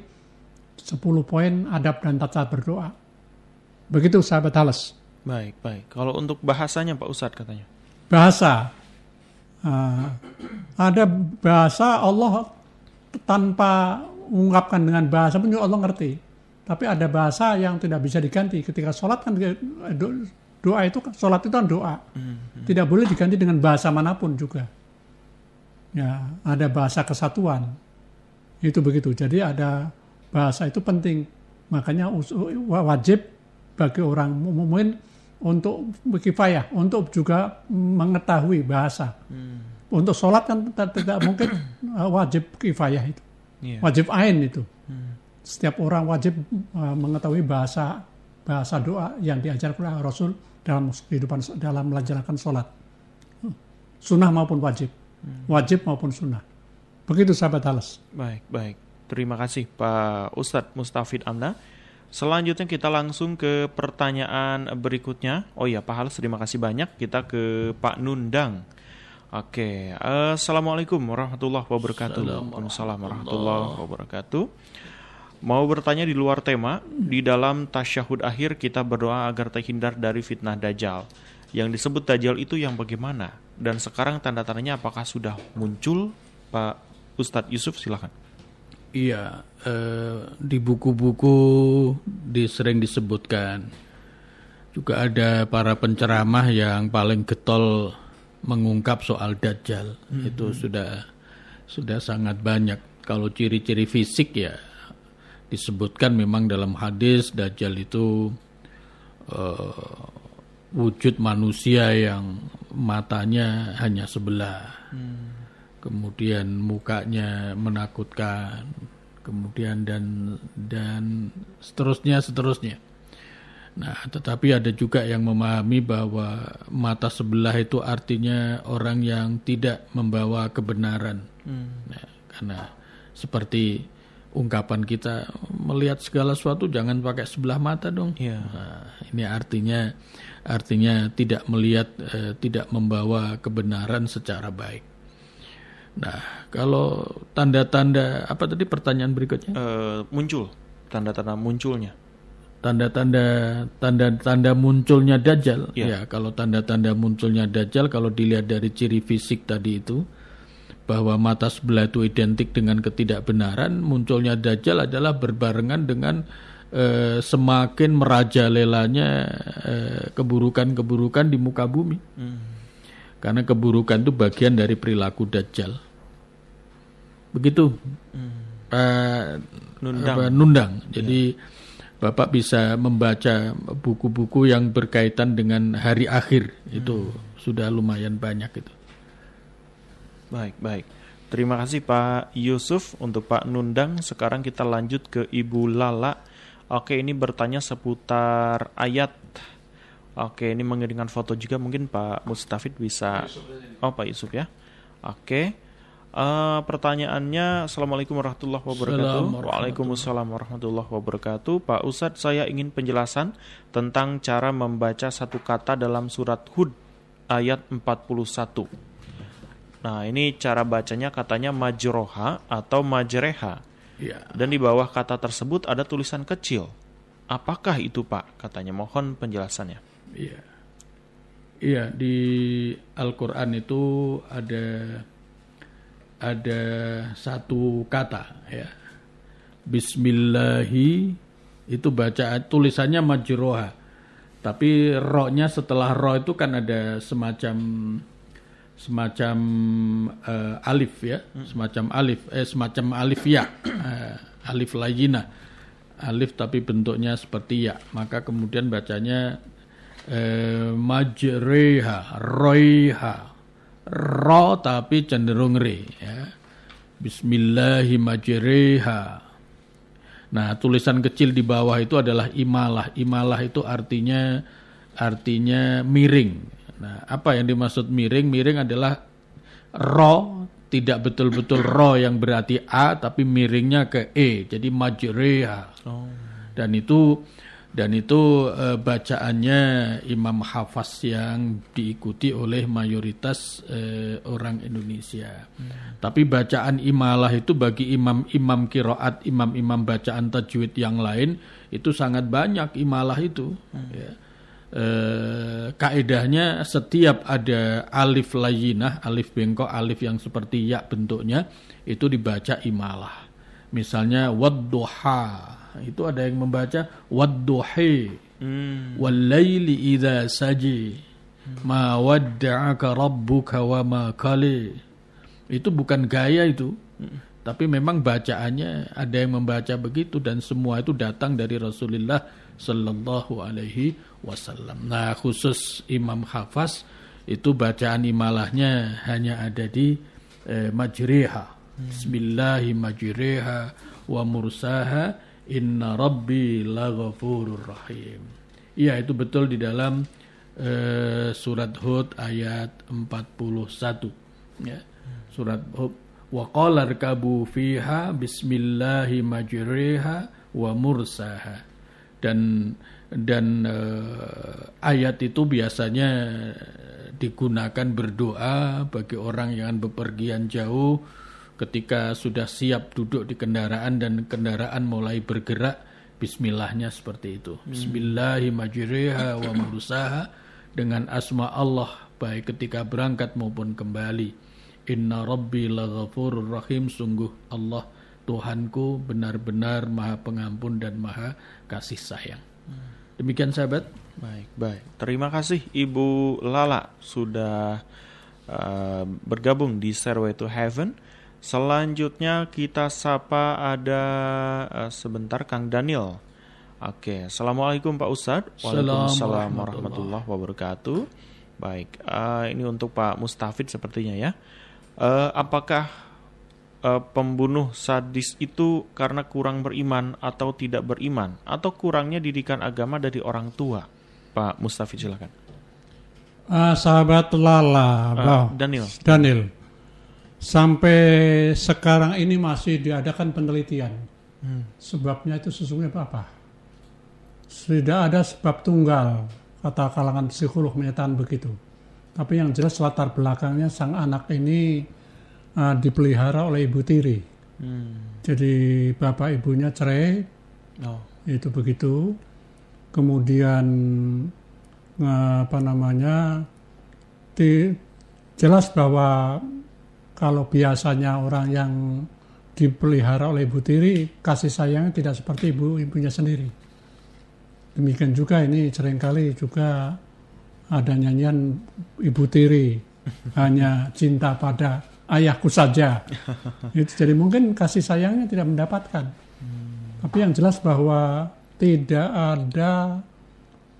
S3: 10 poin adab dan tata berdoa. Begitu sahabat Halas.
S2: Baik, baik. Kalau untuk bahasanya Pak Ustadz katanya.
S3: Bahasa. Uh, ada bahasa Allah tanpa mengungkapkan dengan bahasa pun Allah ngerti. Tapi ada bahasa yang tidak bisa diganti. Ketika sholat kan doa itu sholat itu kan doa hmm. tidak boleh diganti dengan bahasa mana pun juga ya ada bahasa kesatuan itu begitu jadi ada bahasa itu penting makanya wajib bagi orang mukmin untuk kifayah untuk juga mengetahui bahasa hmm. untuk sholat kan tidak mungkin uh, wajib kifayah itu yeah. wajib ain itu hmm. setiap orang wajib uh, mengetahui bahasa bahasa doa yang diajarkan oleh Rasul dalam kehidupan dalam melaksanakan sholat. Sunnah maupun wajib. Wajib maupun sunnah. Begitu sahabat halas
S2: baik baik. Terima kasih Pak Ustadz Mustafid Amna. Selanjutnya kita langsung ke pertanyaan berikutnya. Oh ya Pak Halas terima kasih banyak. Kita ke Pak Nundang. Oke, Assalamualaikum warahmatullahi wabarakatuh. Waalaikumsalam warahmatullahi wabarakatuh. Mau bertanya di luar tema, di dalam tasyahud akhir kita berdoa agar terhindar dari fitnah dajjal. Yang disebut Dajjal itu yang bagaimana? Dan sekarang tanda-tandanya apakah sudah muncul? Pak Ustadz Yusuf silahkan.
S4: Iya, eh, di buku-buku di, sering disebutkan. Juga ada para penceramah yang paling getol mengungkap soal Dajjal. Hmm. Itu sudah sudah sangat banyak. Kalau ciri-ciri fisik ya disebutkan memang dalam hadis Dajjal itu uh, wujud manusia yang matanya hanya sebelah, hmm. kemudian mukanya menakutkan, kemudian dan dan seterusnya seterusnya. Nah, tetapi ada juga yang memahami bahwa mata sebelah itu artinya orang yang tidak membawa kebenaran. Hmm. Nah, karena seperti ungkapan kita melihat segala sesuatu jangan pakai sebelah mata dong. Yeah. Nah, ini artinya artinya tidak melihat eh, tidak membawa kebenaran secara baik. Nah, kalau tanda-tanda apa tadi pertanyaan berikutnya?
S2: Uh, muncul tanda-tanda munculnya
S4: tanda-tanda tanda-tanda munculnya dajjal yeah. ya kalau tanda-tanda munculnya dajjal kalau dilihat dari ciri fisik tadi itu bahwa mata sebelah itu identik dengan ketidakbenaran munculnya dajjal adalah berbarengan dengan eh, semakin merajalelanya eh, keburukan-keburukan di muka bumi hmm. karena keburukan itu bagian dari perilaku dajjal begitu hmm. eh, nundang. Apa, nundang jadi yeah Bapak bisa membaca buku-buku yang berkaitan dengan hari akhir itu hmm. sudah lumayan banyak itu.
S2: Baik, baik. Terima kasih Pak Yusuf untuk Pak Nundang. Sekarang kita lanjut ke Ibu Lala. Oke, ini bertanya seputar ayat. Oke, ini mengirimkan foto juga mungkin Pak Mustafid bisa. Oh, Pak Yusuf ya. Oke. Uh, pertanyaannya, Assalamualaikum warahmatullahi wabarakatuh. Waalaikumsalam warahmatullahi wabarakatuh. Pak Ustadz, saya ingin penjelasan tentang cara membaca satu kata dalam surat Hud ayat 41. Nah, ini cara bacanya katanya majroha atau majreha. Ya. Dan di bawah kata tersebut ada tulisan kecil. Apakah itu, Pak? Katanya mohon penjelasannya.
S4: Iya. Iya, di Al-Qur'an itu ada ada satu kata ya. Bismillahi itu baca tulisannya majroha. Tapi rohnya setelah roh itu kan ada semacam semacam uh, alif ya, semacam alif eh semacam alif ya, uh, alif layina. Alif tapi bentuknya seperti ya. Maka kemudian bacanya uh, majreha, roiha ro tapi cenderung re ya. Bismillahirrahmanirrahim. Nah, tulisan kecil di bawah itu adalah imalah. Imalah itu artinya artinya miring. Nah, apa yang dimaksud miring? Miring adalah ro tidak betul-betul ro yang berarti a tapi miringnya ke e. Jadi majreha. Oh. Dan itu dan itu e, bacaannya Imam Hafaz yang diikuti oleh mayoritas e, orang Indonesia. Hmm. Tapi bacaan imalah itu bagi imam-imam kiroat, imam-imam bacaan tajwid yang lain itu sangat banyak imalah itu. Hmm. Ya. E, kaedahnya setiap ada alif layinah, alif bengkok, alif yang seperti ya bentuknya itu dibaca imalah. Misalnya wadduha itu ada yang membaca wadduhi hmm. walaili idza saji hmm. ma wadda'aka rabbuka wa ma kali itu bukan gaya itu hmm. tapi memang bacaannya ada yang membaca begitu dan semua itu datang dari Rasulullah sallallahu alaihi wasallam nah khusus Imam Hafaz itu bacaan imalahnya hanya ada di eh, majriha hmm. Bismillahirrahmanirrahim wa mursaha Inna Rabbi laghafurur rahim. Iya itu betul di dalam uh, surat Hud ayat 41. Ya. Surat Hud wa qala rkabu fiha bismillahi majriha wa mursaha. Dan dan uh, ayat itu biasanya digunakan berdoa bagi orang yang bepergian jauh ketika sudah siap duduk di kendaraan dan kendaraan mulai bergerak bismillahnya seperti itu hmm. bismillahirrahmanirrahim wa mursaha dengan asma Allah baik ketika berangkat maupun kembali. Inna Rabbi laghafurur rahim sungguh Allah Tuhanku benar-benar maha pengampun dan maha kasih sayang. Demikian sahabat.
S2: Baik, baik. Terima kasih Ibu Lala sudah uh, bergabung di Stairway to Heaven. Selanjutnya kita sapa ada uh, sebentar Kang Daniel. Oke, Assalamualaikum Pak Ustadz. Waalaikumsalam warahmatullahi wabarakatuh. Baik, uh, ini untuk Pak Mustafid sepertinya ya. Uh, apakah uh, pembunuh sadis itu karena kurang beriman atau tidak beriman atau kurangnya didikan agama dari orang tua? Pak Mustafid silakan.
S3: Uh, sahabat Lala, uh,
S2: Daniel.
S3: Daniel. Sampai sekarang ini masih diadakan penelitian. Hmm. Sebabnya itu sesungguhnya apa? Tidak ada sebab tunggal, kata kalangan psikolog menyatakan begitu. Tapi yang jelas latar belakangnya sang anak ini uh, dipelihara oleh ibu tiri. Hmm. Jadi bapak ibunya cerai, oh. itu begitu. Kemudian uh, apa namanya, di, jelas bahwa kalau biasanya orang yang dipelihara oleh ibu tiri, kasih sayangnya tidak seperti ibu ibunya sendiri. Demikian juga ini sering kali juga ada nyanyian ibu tiri hanya cinta pada ayahku saja. Itu jadi mungkin kasih sayangnya tidak mendapatkan. Hmm. Tapi yang jelas bahwa tidak ada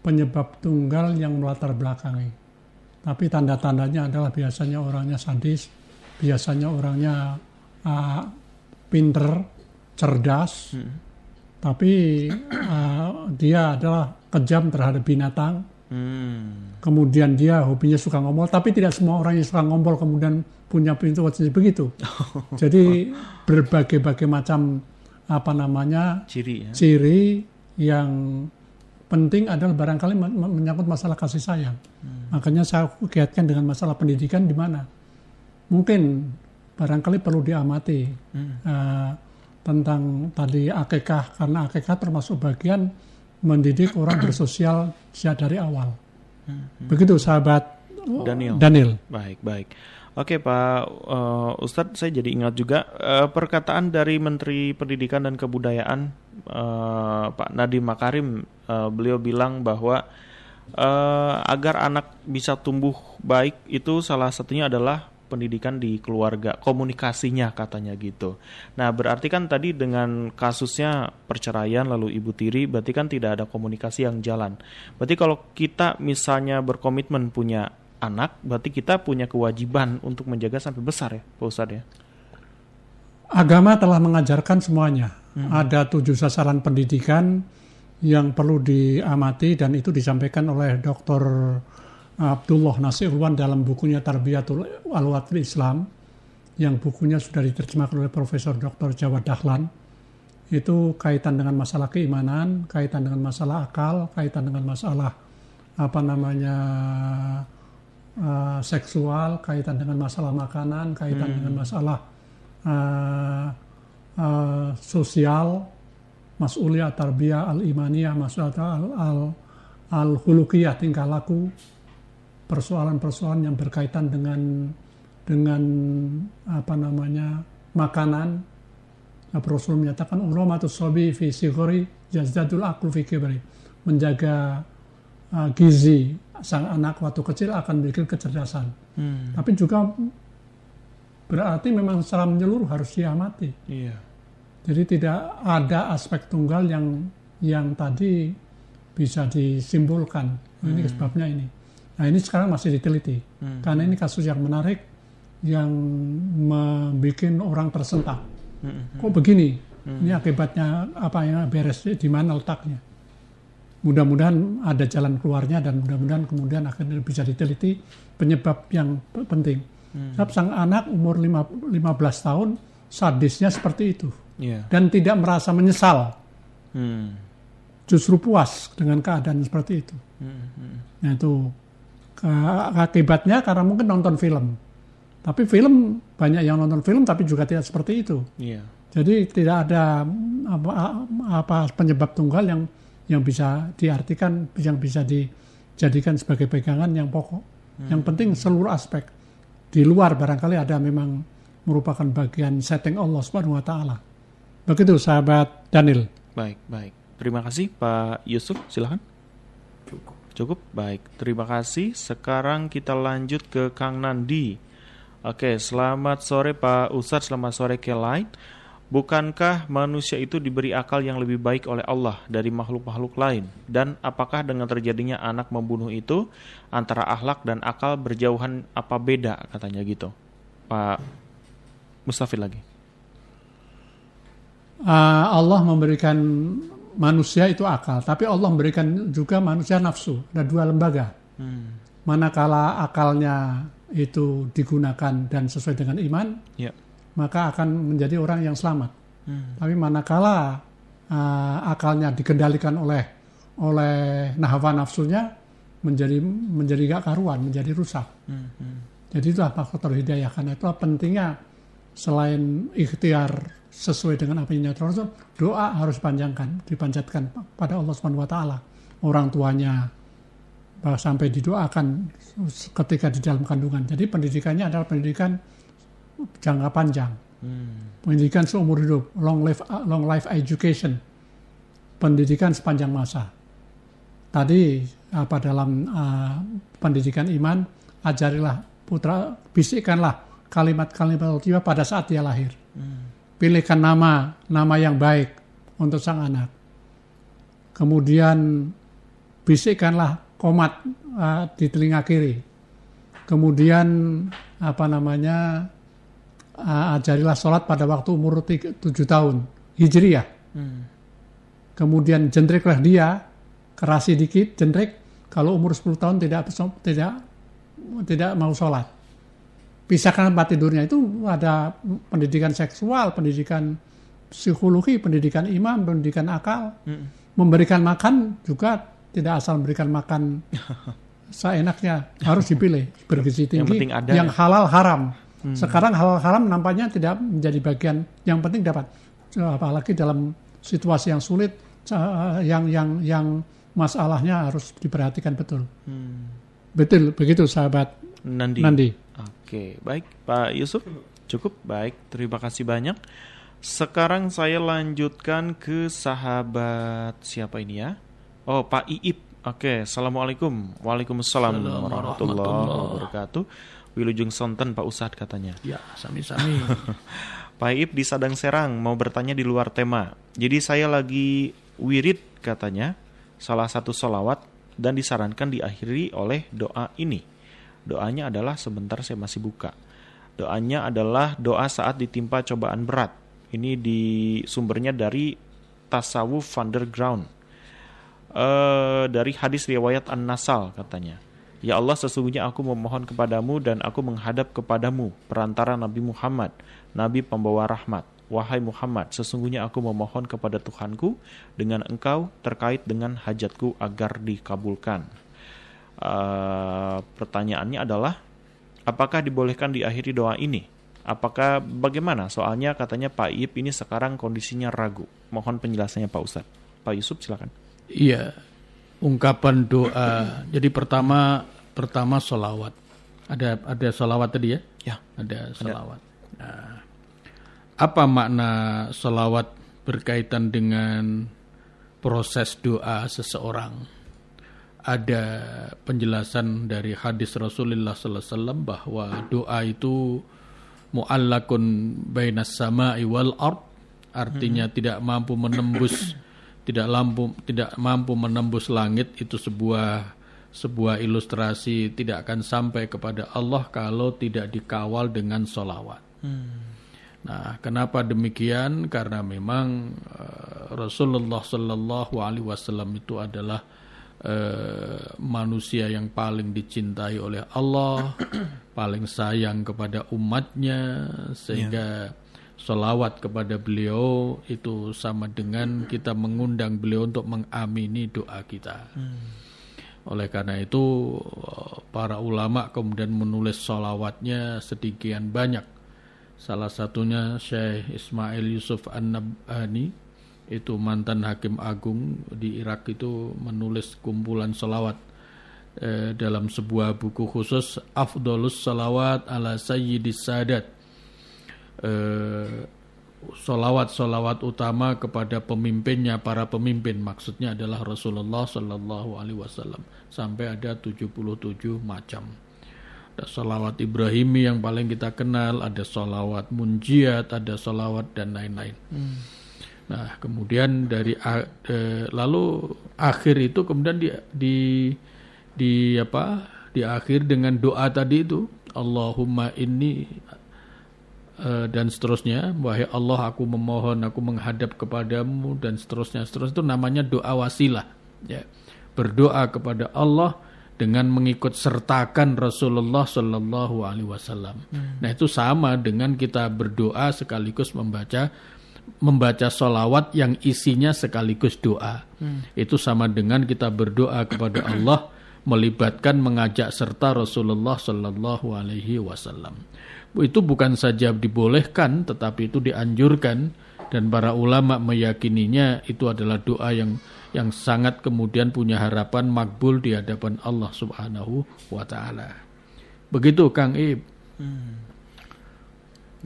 S3: penyebab tunggal yang melatar belakangi. Tapi tanda-tandanya adalah biasanya orangnya sadis, biasanya orangnya uh, pinter, cerdas, hmm. tapi uh, dia adalah kejam terhadap binatang. Hmm. Kemudian dia hobinya suka ngomong, tapi tidak semua orang yang suka ngompol kemudian punya pintu wajib begitu. Jadi berbagai-bagai macam apa namanya
S2: ciri ya?
S3: ciri yang penting adalah barangkali menyangkut masalah kasih sayang. Hmm. Makanya saya kaitkan dengan masalah pendidikan di mana mungkin barangkali perlu diamati hmm. uh, tentang tadi akekah karena akekah termasuk bagian mendidik orang bersosial sejak dari awal. Hmm. Begitu sahabat
S2: Daniel.
S3: Daniel.
S2: Baik, baik. Oke Pak uh, Ustadz, saya jadi ingat juga uh, perkataan dari Menteri Pendidikan dan Kebudayaan uh, Pak Nadiem Makarim. Uh, beliau bilang bahwa uh, agar anak bisa tumbuh baik itu salah satunya adalah pendidikan di keluarga, komunikasinya katanya gitu. Nah berarti kan tadi dengan kasusnya perceraian lalu ibu tiri, berarti kan tidak ada komunikasi yang jalan. Berarti kalau kita misalnya berkomitmen punya anak, berarti kita punya kewajiban untuk menjaga sampai besar ya, Pak Ustadz ya.
S3: Agama telah mengajarkan semuanya. Hmm. Ada tujuh sasaran pendidikan yang perlu diamati dan itu disampaikan oleh Dr. Abdullah Nasirwan dalam bukunya Tarbiyatul Alwatul Islam yang bukunya sudah diterjemahkan oleh Profesor Dr. Jawad Dahlan itu kaitan dengan masalah keimanan, kaitan dengan masalah akal, kaitan dengan masalah apa namanya uh, seksual, kaitan dengan masalah makanan, kaitan hmm. dengan masalah uh, uh, sosial, mas'uliyah tarbiyah al-imaniyah, mas'uliyah al, al, al hulukiyah tingkah laku, persoalan-persoalan yang berkaitan dengan dengan apa namanya makanan. Rasul menyatakan uramatus sobi fi sigori jazdadul aklu fi kibri. Menjaga uh, gizi sang anak waktu kecil akan memiliki kecerdasan. Hmm. Tapi juga berarti memang secara menyeluruh harus diamati.
S2: Iya.
S3: Jadi tidak ada aspek tunggal yang yang tadi bisa disimpulkan. Hmm. Ini sebabnya ini. Nah ini sekarang masih diteliti. Hmm. Karena ini kasus yang menarik yang membuat orang tersentak. Hmm. Kok begini? Hmm. Ini akibatnya apa yang beres di mana letaknya? Mudah-mudahan ada jalan keluarnya dan mudah-mudahan kemudian akan bisa diteliti penyebab yang penting. Hmm. Sebab sang anak umur 5, 15 tahun sadisnya seperti itu yeah. dan tidak merasa menyesal, hmm. justru puas dengan keadaan seperti itu. Hmm. Hmm. Nah itu akibatnya karena mungkin nonton film, tapi film banyak yang nonton film tapi juga tidak seperti itu.
S2: Yeah.
S3: Jadi tidak ada apa, apa penyebab tunggal yang yang bisa diartikan, yang bisa di, jadikan sebagai pegangan yang pokok. Yang penting seluruh aspek. Di luar barangkali ada memang merupakan bagian setting Allah Subhanahu wa taala. Begitu sahabat Daniel.
S2: Baik, baik. Terima kasih Pak Yusuf, silahkan. Cukup. Cukup, baik. Terima kasih. Sekarang kita lanjut ke Kang Nandi. Oke, selamat sore Pak Ustadz, selamat sore Kelight. Bukankah manusia itu diberi akal yang lebih baik oleh Allah dari makhluk-makhluk lain? Dan apakah dengan terjadinya anak membunuh itu antara akhlak dan akal berjauhan apa beda katanya gitu? Pak Mustafid lagi.
S3: Uh, Allah memberikan manusia itu akal, tapi Allah memberikan juga manusia nafsu. Ada dua lembaga. Hmm. Manakala akalnya itu digunakan dan sesuai dengan iman, yeah maka akan menjadi orang yang selamat. Hmm. Tapi manakala uh, akalnya dikendalikan oleh oleh nahwa nafsunya menjadi menjadi gak karuan, menjadi rusak. Hmm. Hmm. Jadi itulah faktor hidayah. Karena itu pentingnya selain ikhtiar sesuai dengan apa yang Rasul, doa harus panjangkan, dipanjatkan pada Allah Subhanahu wa taala. Orang tuanya sampai didoakan ketika di dalam kandungan. Jadi pendidikannya adalah pendidikan jangka panjang. Hmm. Pendidikan seumur hidup, long life long life education. Pendidikan sepanjang masa. Tadi apa dalam uh, pendidikan iman ajarilah putra bisikkanlah kalimat-kalimat jiwa pada saat dia lahir. Hmm. Pilihkan nama nama yang baik untuk sang anak. Kemudian bisikkanlah komat uh, di telinga kiri. Kemudian apa namanya uh, ajarilah sholat pada waktu umur 7 tahun Hijriah. Hmm. Kemudian jentriklah dia, kerasi dikit, jentrik. Kalau umur 10 tahun tidak tidak tidak mau sholat. Pisahkan tempat tidurnya itu ada pendidikan seksual, pendidikan psikologi, pendidikan iman, pendidikan akal. Hmm. Memberikan makan juga tidak asal memberikan makan seenaknya, harus dipilih bergizi tinggi, yang, yang halal haram. Hmm. Sekarang hal haram nampaknya tidak menjadi bagian yang penting dapat apalagi dalam situasi yang sulit yang yang yang masalahnya harus diperhatikan betul. Hmm. Betul begitu sahabat
S2: Nandi.
S3: Nandi.
S2: Oke, baik Pak Yusuf. Cukup baik. Terima kasih banyak. Sekarang saya lanjutkan ke sahabat siapa ini ya? Oh, Pak Iip. Oke, Assalamualaikum. Waalaikumsalam warahmatullahi wabarakatuh. Wilujeng Sonten Pak Ustadz katanya.
S4: Ya, sami-sami.
S2: Pak Ip di Sadang Serang mau bertanya di luar tema. Jadi saya lagi wirid katanya, salah satu solawat dan disarankan diakhiri oleh doa ini. Doanya adalah sebentar saya masih buka. Doanya adalah doa saat ditimpa cobaan berat. Ini di sumbernya dari Tasawuf Underground. Uh, dari hadis riwayat An-Nasal katanya. Ya Allah sesungguhnya aku memohon kepadamu dan aku menghadap kepadamu perantara Nabi Muhammad, Nabi pembawa rahmat. Wahai Muhammad, sesungguhnya aku memohon kepada Tuhanku dengan engkau terkait dengan hajatku agar dikabulkan. Uh, pertanyaannya adalah, apakah dibolehkan diakhiri doa ini? Apakah bagaimana? Soalnya katanya Pak Ip ini sekarang kondisinya ragu. Mohon penjelasannya Pak Ustadz. Pak Yusuf silakan.
S4: Iya, ungkapan doa. Jadi pertama pertama solawat. Ada ada solawat tadi ya?
S2: Ya.
S4: Ada solawat. Nah, apa makna solawat berkaitan dengan proses doa seseorang? Ada penjelasan dari hadis Rasulullah SAW bahwa doa itu mu'allakun bainas sama'i wal ard artinya hmm. tidak mampu menembus tidak lampu tidak mampu menembus langit itu sebuah sebuah ilustrasi tidak akan sampai kepada Allah kalau tidak dikawal dengan solawat. Hmm. Nah, kenapa demikian? Karena memang uh, Rasulullah Shallallahu Alaihi Wasallam itu adalah uh, manusia yang paling dicintai oleh Allah, paling sayang kepada umatnya, sehingga yeah. Solawat kepada beliau itu sama dengan kita mengundang beliau untuk mengamini doa kita. Hmm. Oleh karena itu para ulama kemudian menulis solawatnya sedemikian banyak. Salah satunya Syekh Ismail Yusuf An-Nabhani itu mantan hakim agung di Irak itu menulis kumpulan solawat eh, dalam sebuah buku khusus Afdolus Salawat ala Sayyidis Sadat. Eh, solawat-solawat utama kepada pemimpinnya para pemimpin. Maksudnya adalah Rasulullah Shallallahu Alaihi Wasallam. Sampai ada 77 macam. Ada solawat Ibrahimi yang paling kita kenal ada solawat munjiat ada solawat dan lain-lain. Hmm. nah kemudian dari eh, lalu akhir itu kemudian di di di apa? Di akhir dengan doa tadi itu Allahumma inni dan seterusnya wahai Allah aku memohon aku menghadap kepadamu dan seterusnya seterusnya itu namanya doa wasilah ya berdoa kepada Allah dengan mengikut sertakan Rasulullah Shallallahu Alaihi Wasallam. Hmm. Nah itu sama dengan kita berdoa sekaligus membaca membaca solawat yang isinya sekaligus doa. Hmm. Itu sama dengan kita berdoa kepada Allah melibatkan mengajak serta Rasulullah Shallallahu Alaihi Wasallam itu bukan saja dibolehkan tetapi itu dianjurkan dan para ulama meyakininya itu adalah doa yang yang sangat kemudian punya harapan makbul di hadapan Allah Subhanahu wa taala. Begitu Kang Ib. Hmm.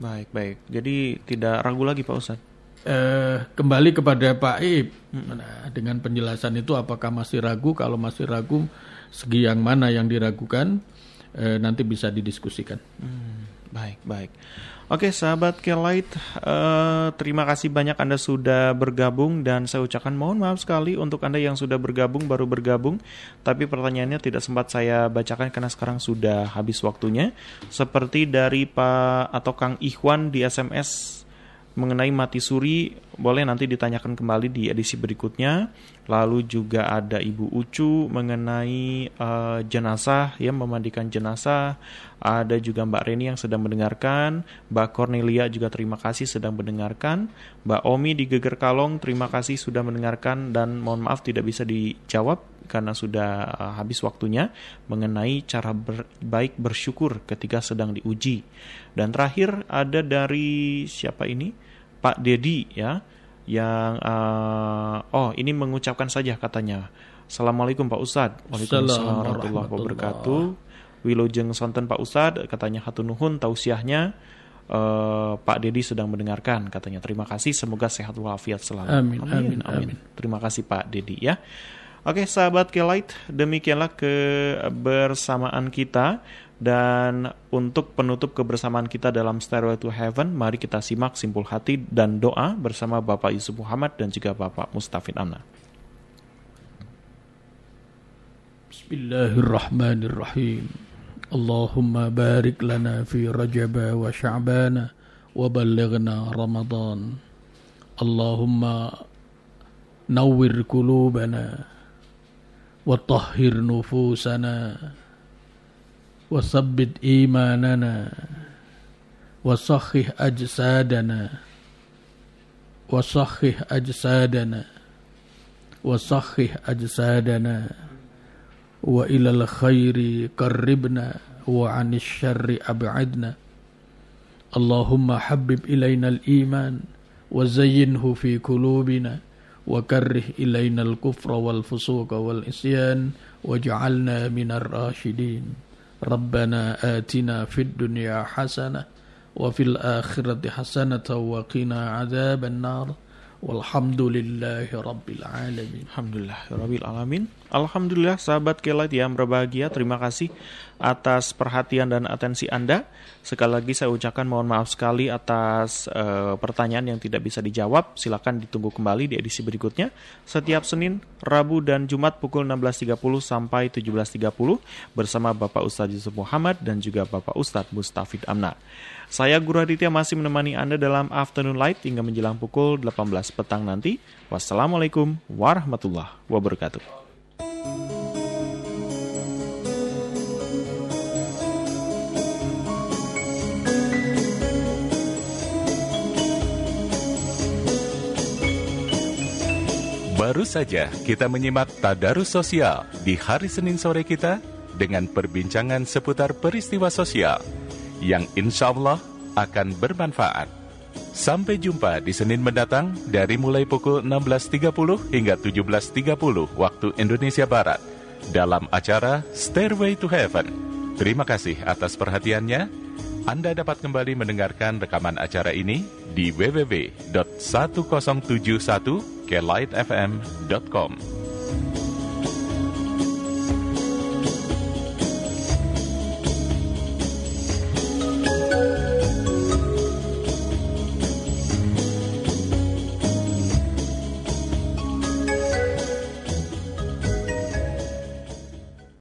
S2: Baik, baik. Jadi tidak ragu lagi Pak Ustadz.
S4: Eh, kembali kepada Pak Ib. Hmm. Nah, dengan penjelasan itu apakah masih ragu? Kalau masih ragu, segi yang mana yang diragukan? Eh, nanti bisa didiskusikan. Hmm.
S2: Baik, baik. Oke, sahabat Kelight, uh, terima kasih banyak Anda sudah bergabung dan saya ucapkan mohon maaf sekali untuk Anda yang sudah bergabung baru bergabung, tapi pertanyaannya tidak sempat saya bacakan karena sekarang sudah habis waktunya. Seperti dari Pak atau Kang Ikhwan di SMS mengenai mati suri boleh nanti ditanyakan kembali di edisi berikutnya. Lalu juga ada Ibu Ucu mengenai uh, jenazah ya memandikan jenazah. Ada juga Mbak Reni yang sedang mendengarkan, Mbak Cornelia juga terima kasih sedang mendengarkan, Mbak Omi di Geger Kalong terima kasih sudah mendengarkan dan mohon maaf tidak bisa dijawab karena sudah uh, habis waktunya mengenai cara ber, baik bersyukur ketika sedang diuji. Dan terakhir ada dari siapa ini? Pak Dedi ya yang uh, oh ini mengucapkan saja katanya. Assalamualaikum Pak Ustadz.
S4: Waalaikumsalam warahmatullahi wabarakatuh.
S2: Wilujeng Sonten Pak Ustad katanya hatunuhun tausiahnya uh, Pak Dedi sedang mendengarkan katanya terima kasih semoga sehat walafiat selalu
S4: amin amin, amin amin
S2: terima kasih Pak Dedi ya Oke sahabat Kelight demikianlah kebersamaan kita dan untuk penutup kebersamaan kita dalam Stairway to Heaven, mari kita simak simpul hati dan doa bersama Bapak Yusuf Muhammad dan juga Bapak Mustafin Amna.
S4: Bismillahirrahmanirrahim. Allahumma barik lana fi Rajab wa Sya'ban wa ballighna Ramadan. Allahumma nawwir qulubana wa tahhir nufusana وثبت إيماننا وصخح أجسادنا وصخح أجسادنا وصخح أجسادنا وإلى الخير قربنا وعن الشر أبعدنا. اللهم حبب إلينا الإيمان وزينه في قلوبنا وكره إلينا الكفر والفسوق والعصيان واجعلنا من الراشدين. ربنا آتنا في الدنيا حسنة وفي الآخرة حسنة وقنا عذاب النار والحمد لله رب
S2: العالمين. الحمد لله رب العالمين. Alhamdulillah sahabat kelat yang berbahagia Terima kasih atas perhatian dan atensi Anda. Sekali lagi saya ucapkan mohon maaf sekali atas uh, pertanyaan yang tidak bisa dijawab. Silakan ditunggu kembali di edisi berikutnya. Setiap Senin, Rabu, dan Jumat pukul 16.30 sampai 17.30 Bersama Bapak Ustadz Yusuf Muhammad dan juga Bapak Ustadz Mustafid Amna saya Guru Aditya masih menemani Anda dalam Afternoon Light hingga menjelang pukul 18 petang nanti. Wassalamualaikum warahmatullahi wabarakatuh.
S1: Baru saja kita menyimak Tadarus Sosial di hari Senin sore kita dengan perbincangan seputar peristiwa sosial yang insya Allah akan bermanfaat. Sampai jumpa di Senin mendatang dari mulai pukul 16.30 hingga 17.30 waktu Indonesia Barat dalam acara Stairway to Heaven. Terima kasih atas perhatiannya. Anda dapat kembali mendengarkan rekaman acara ini di www.1071klightfm.com.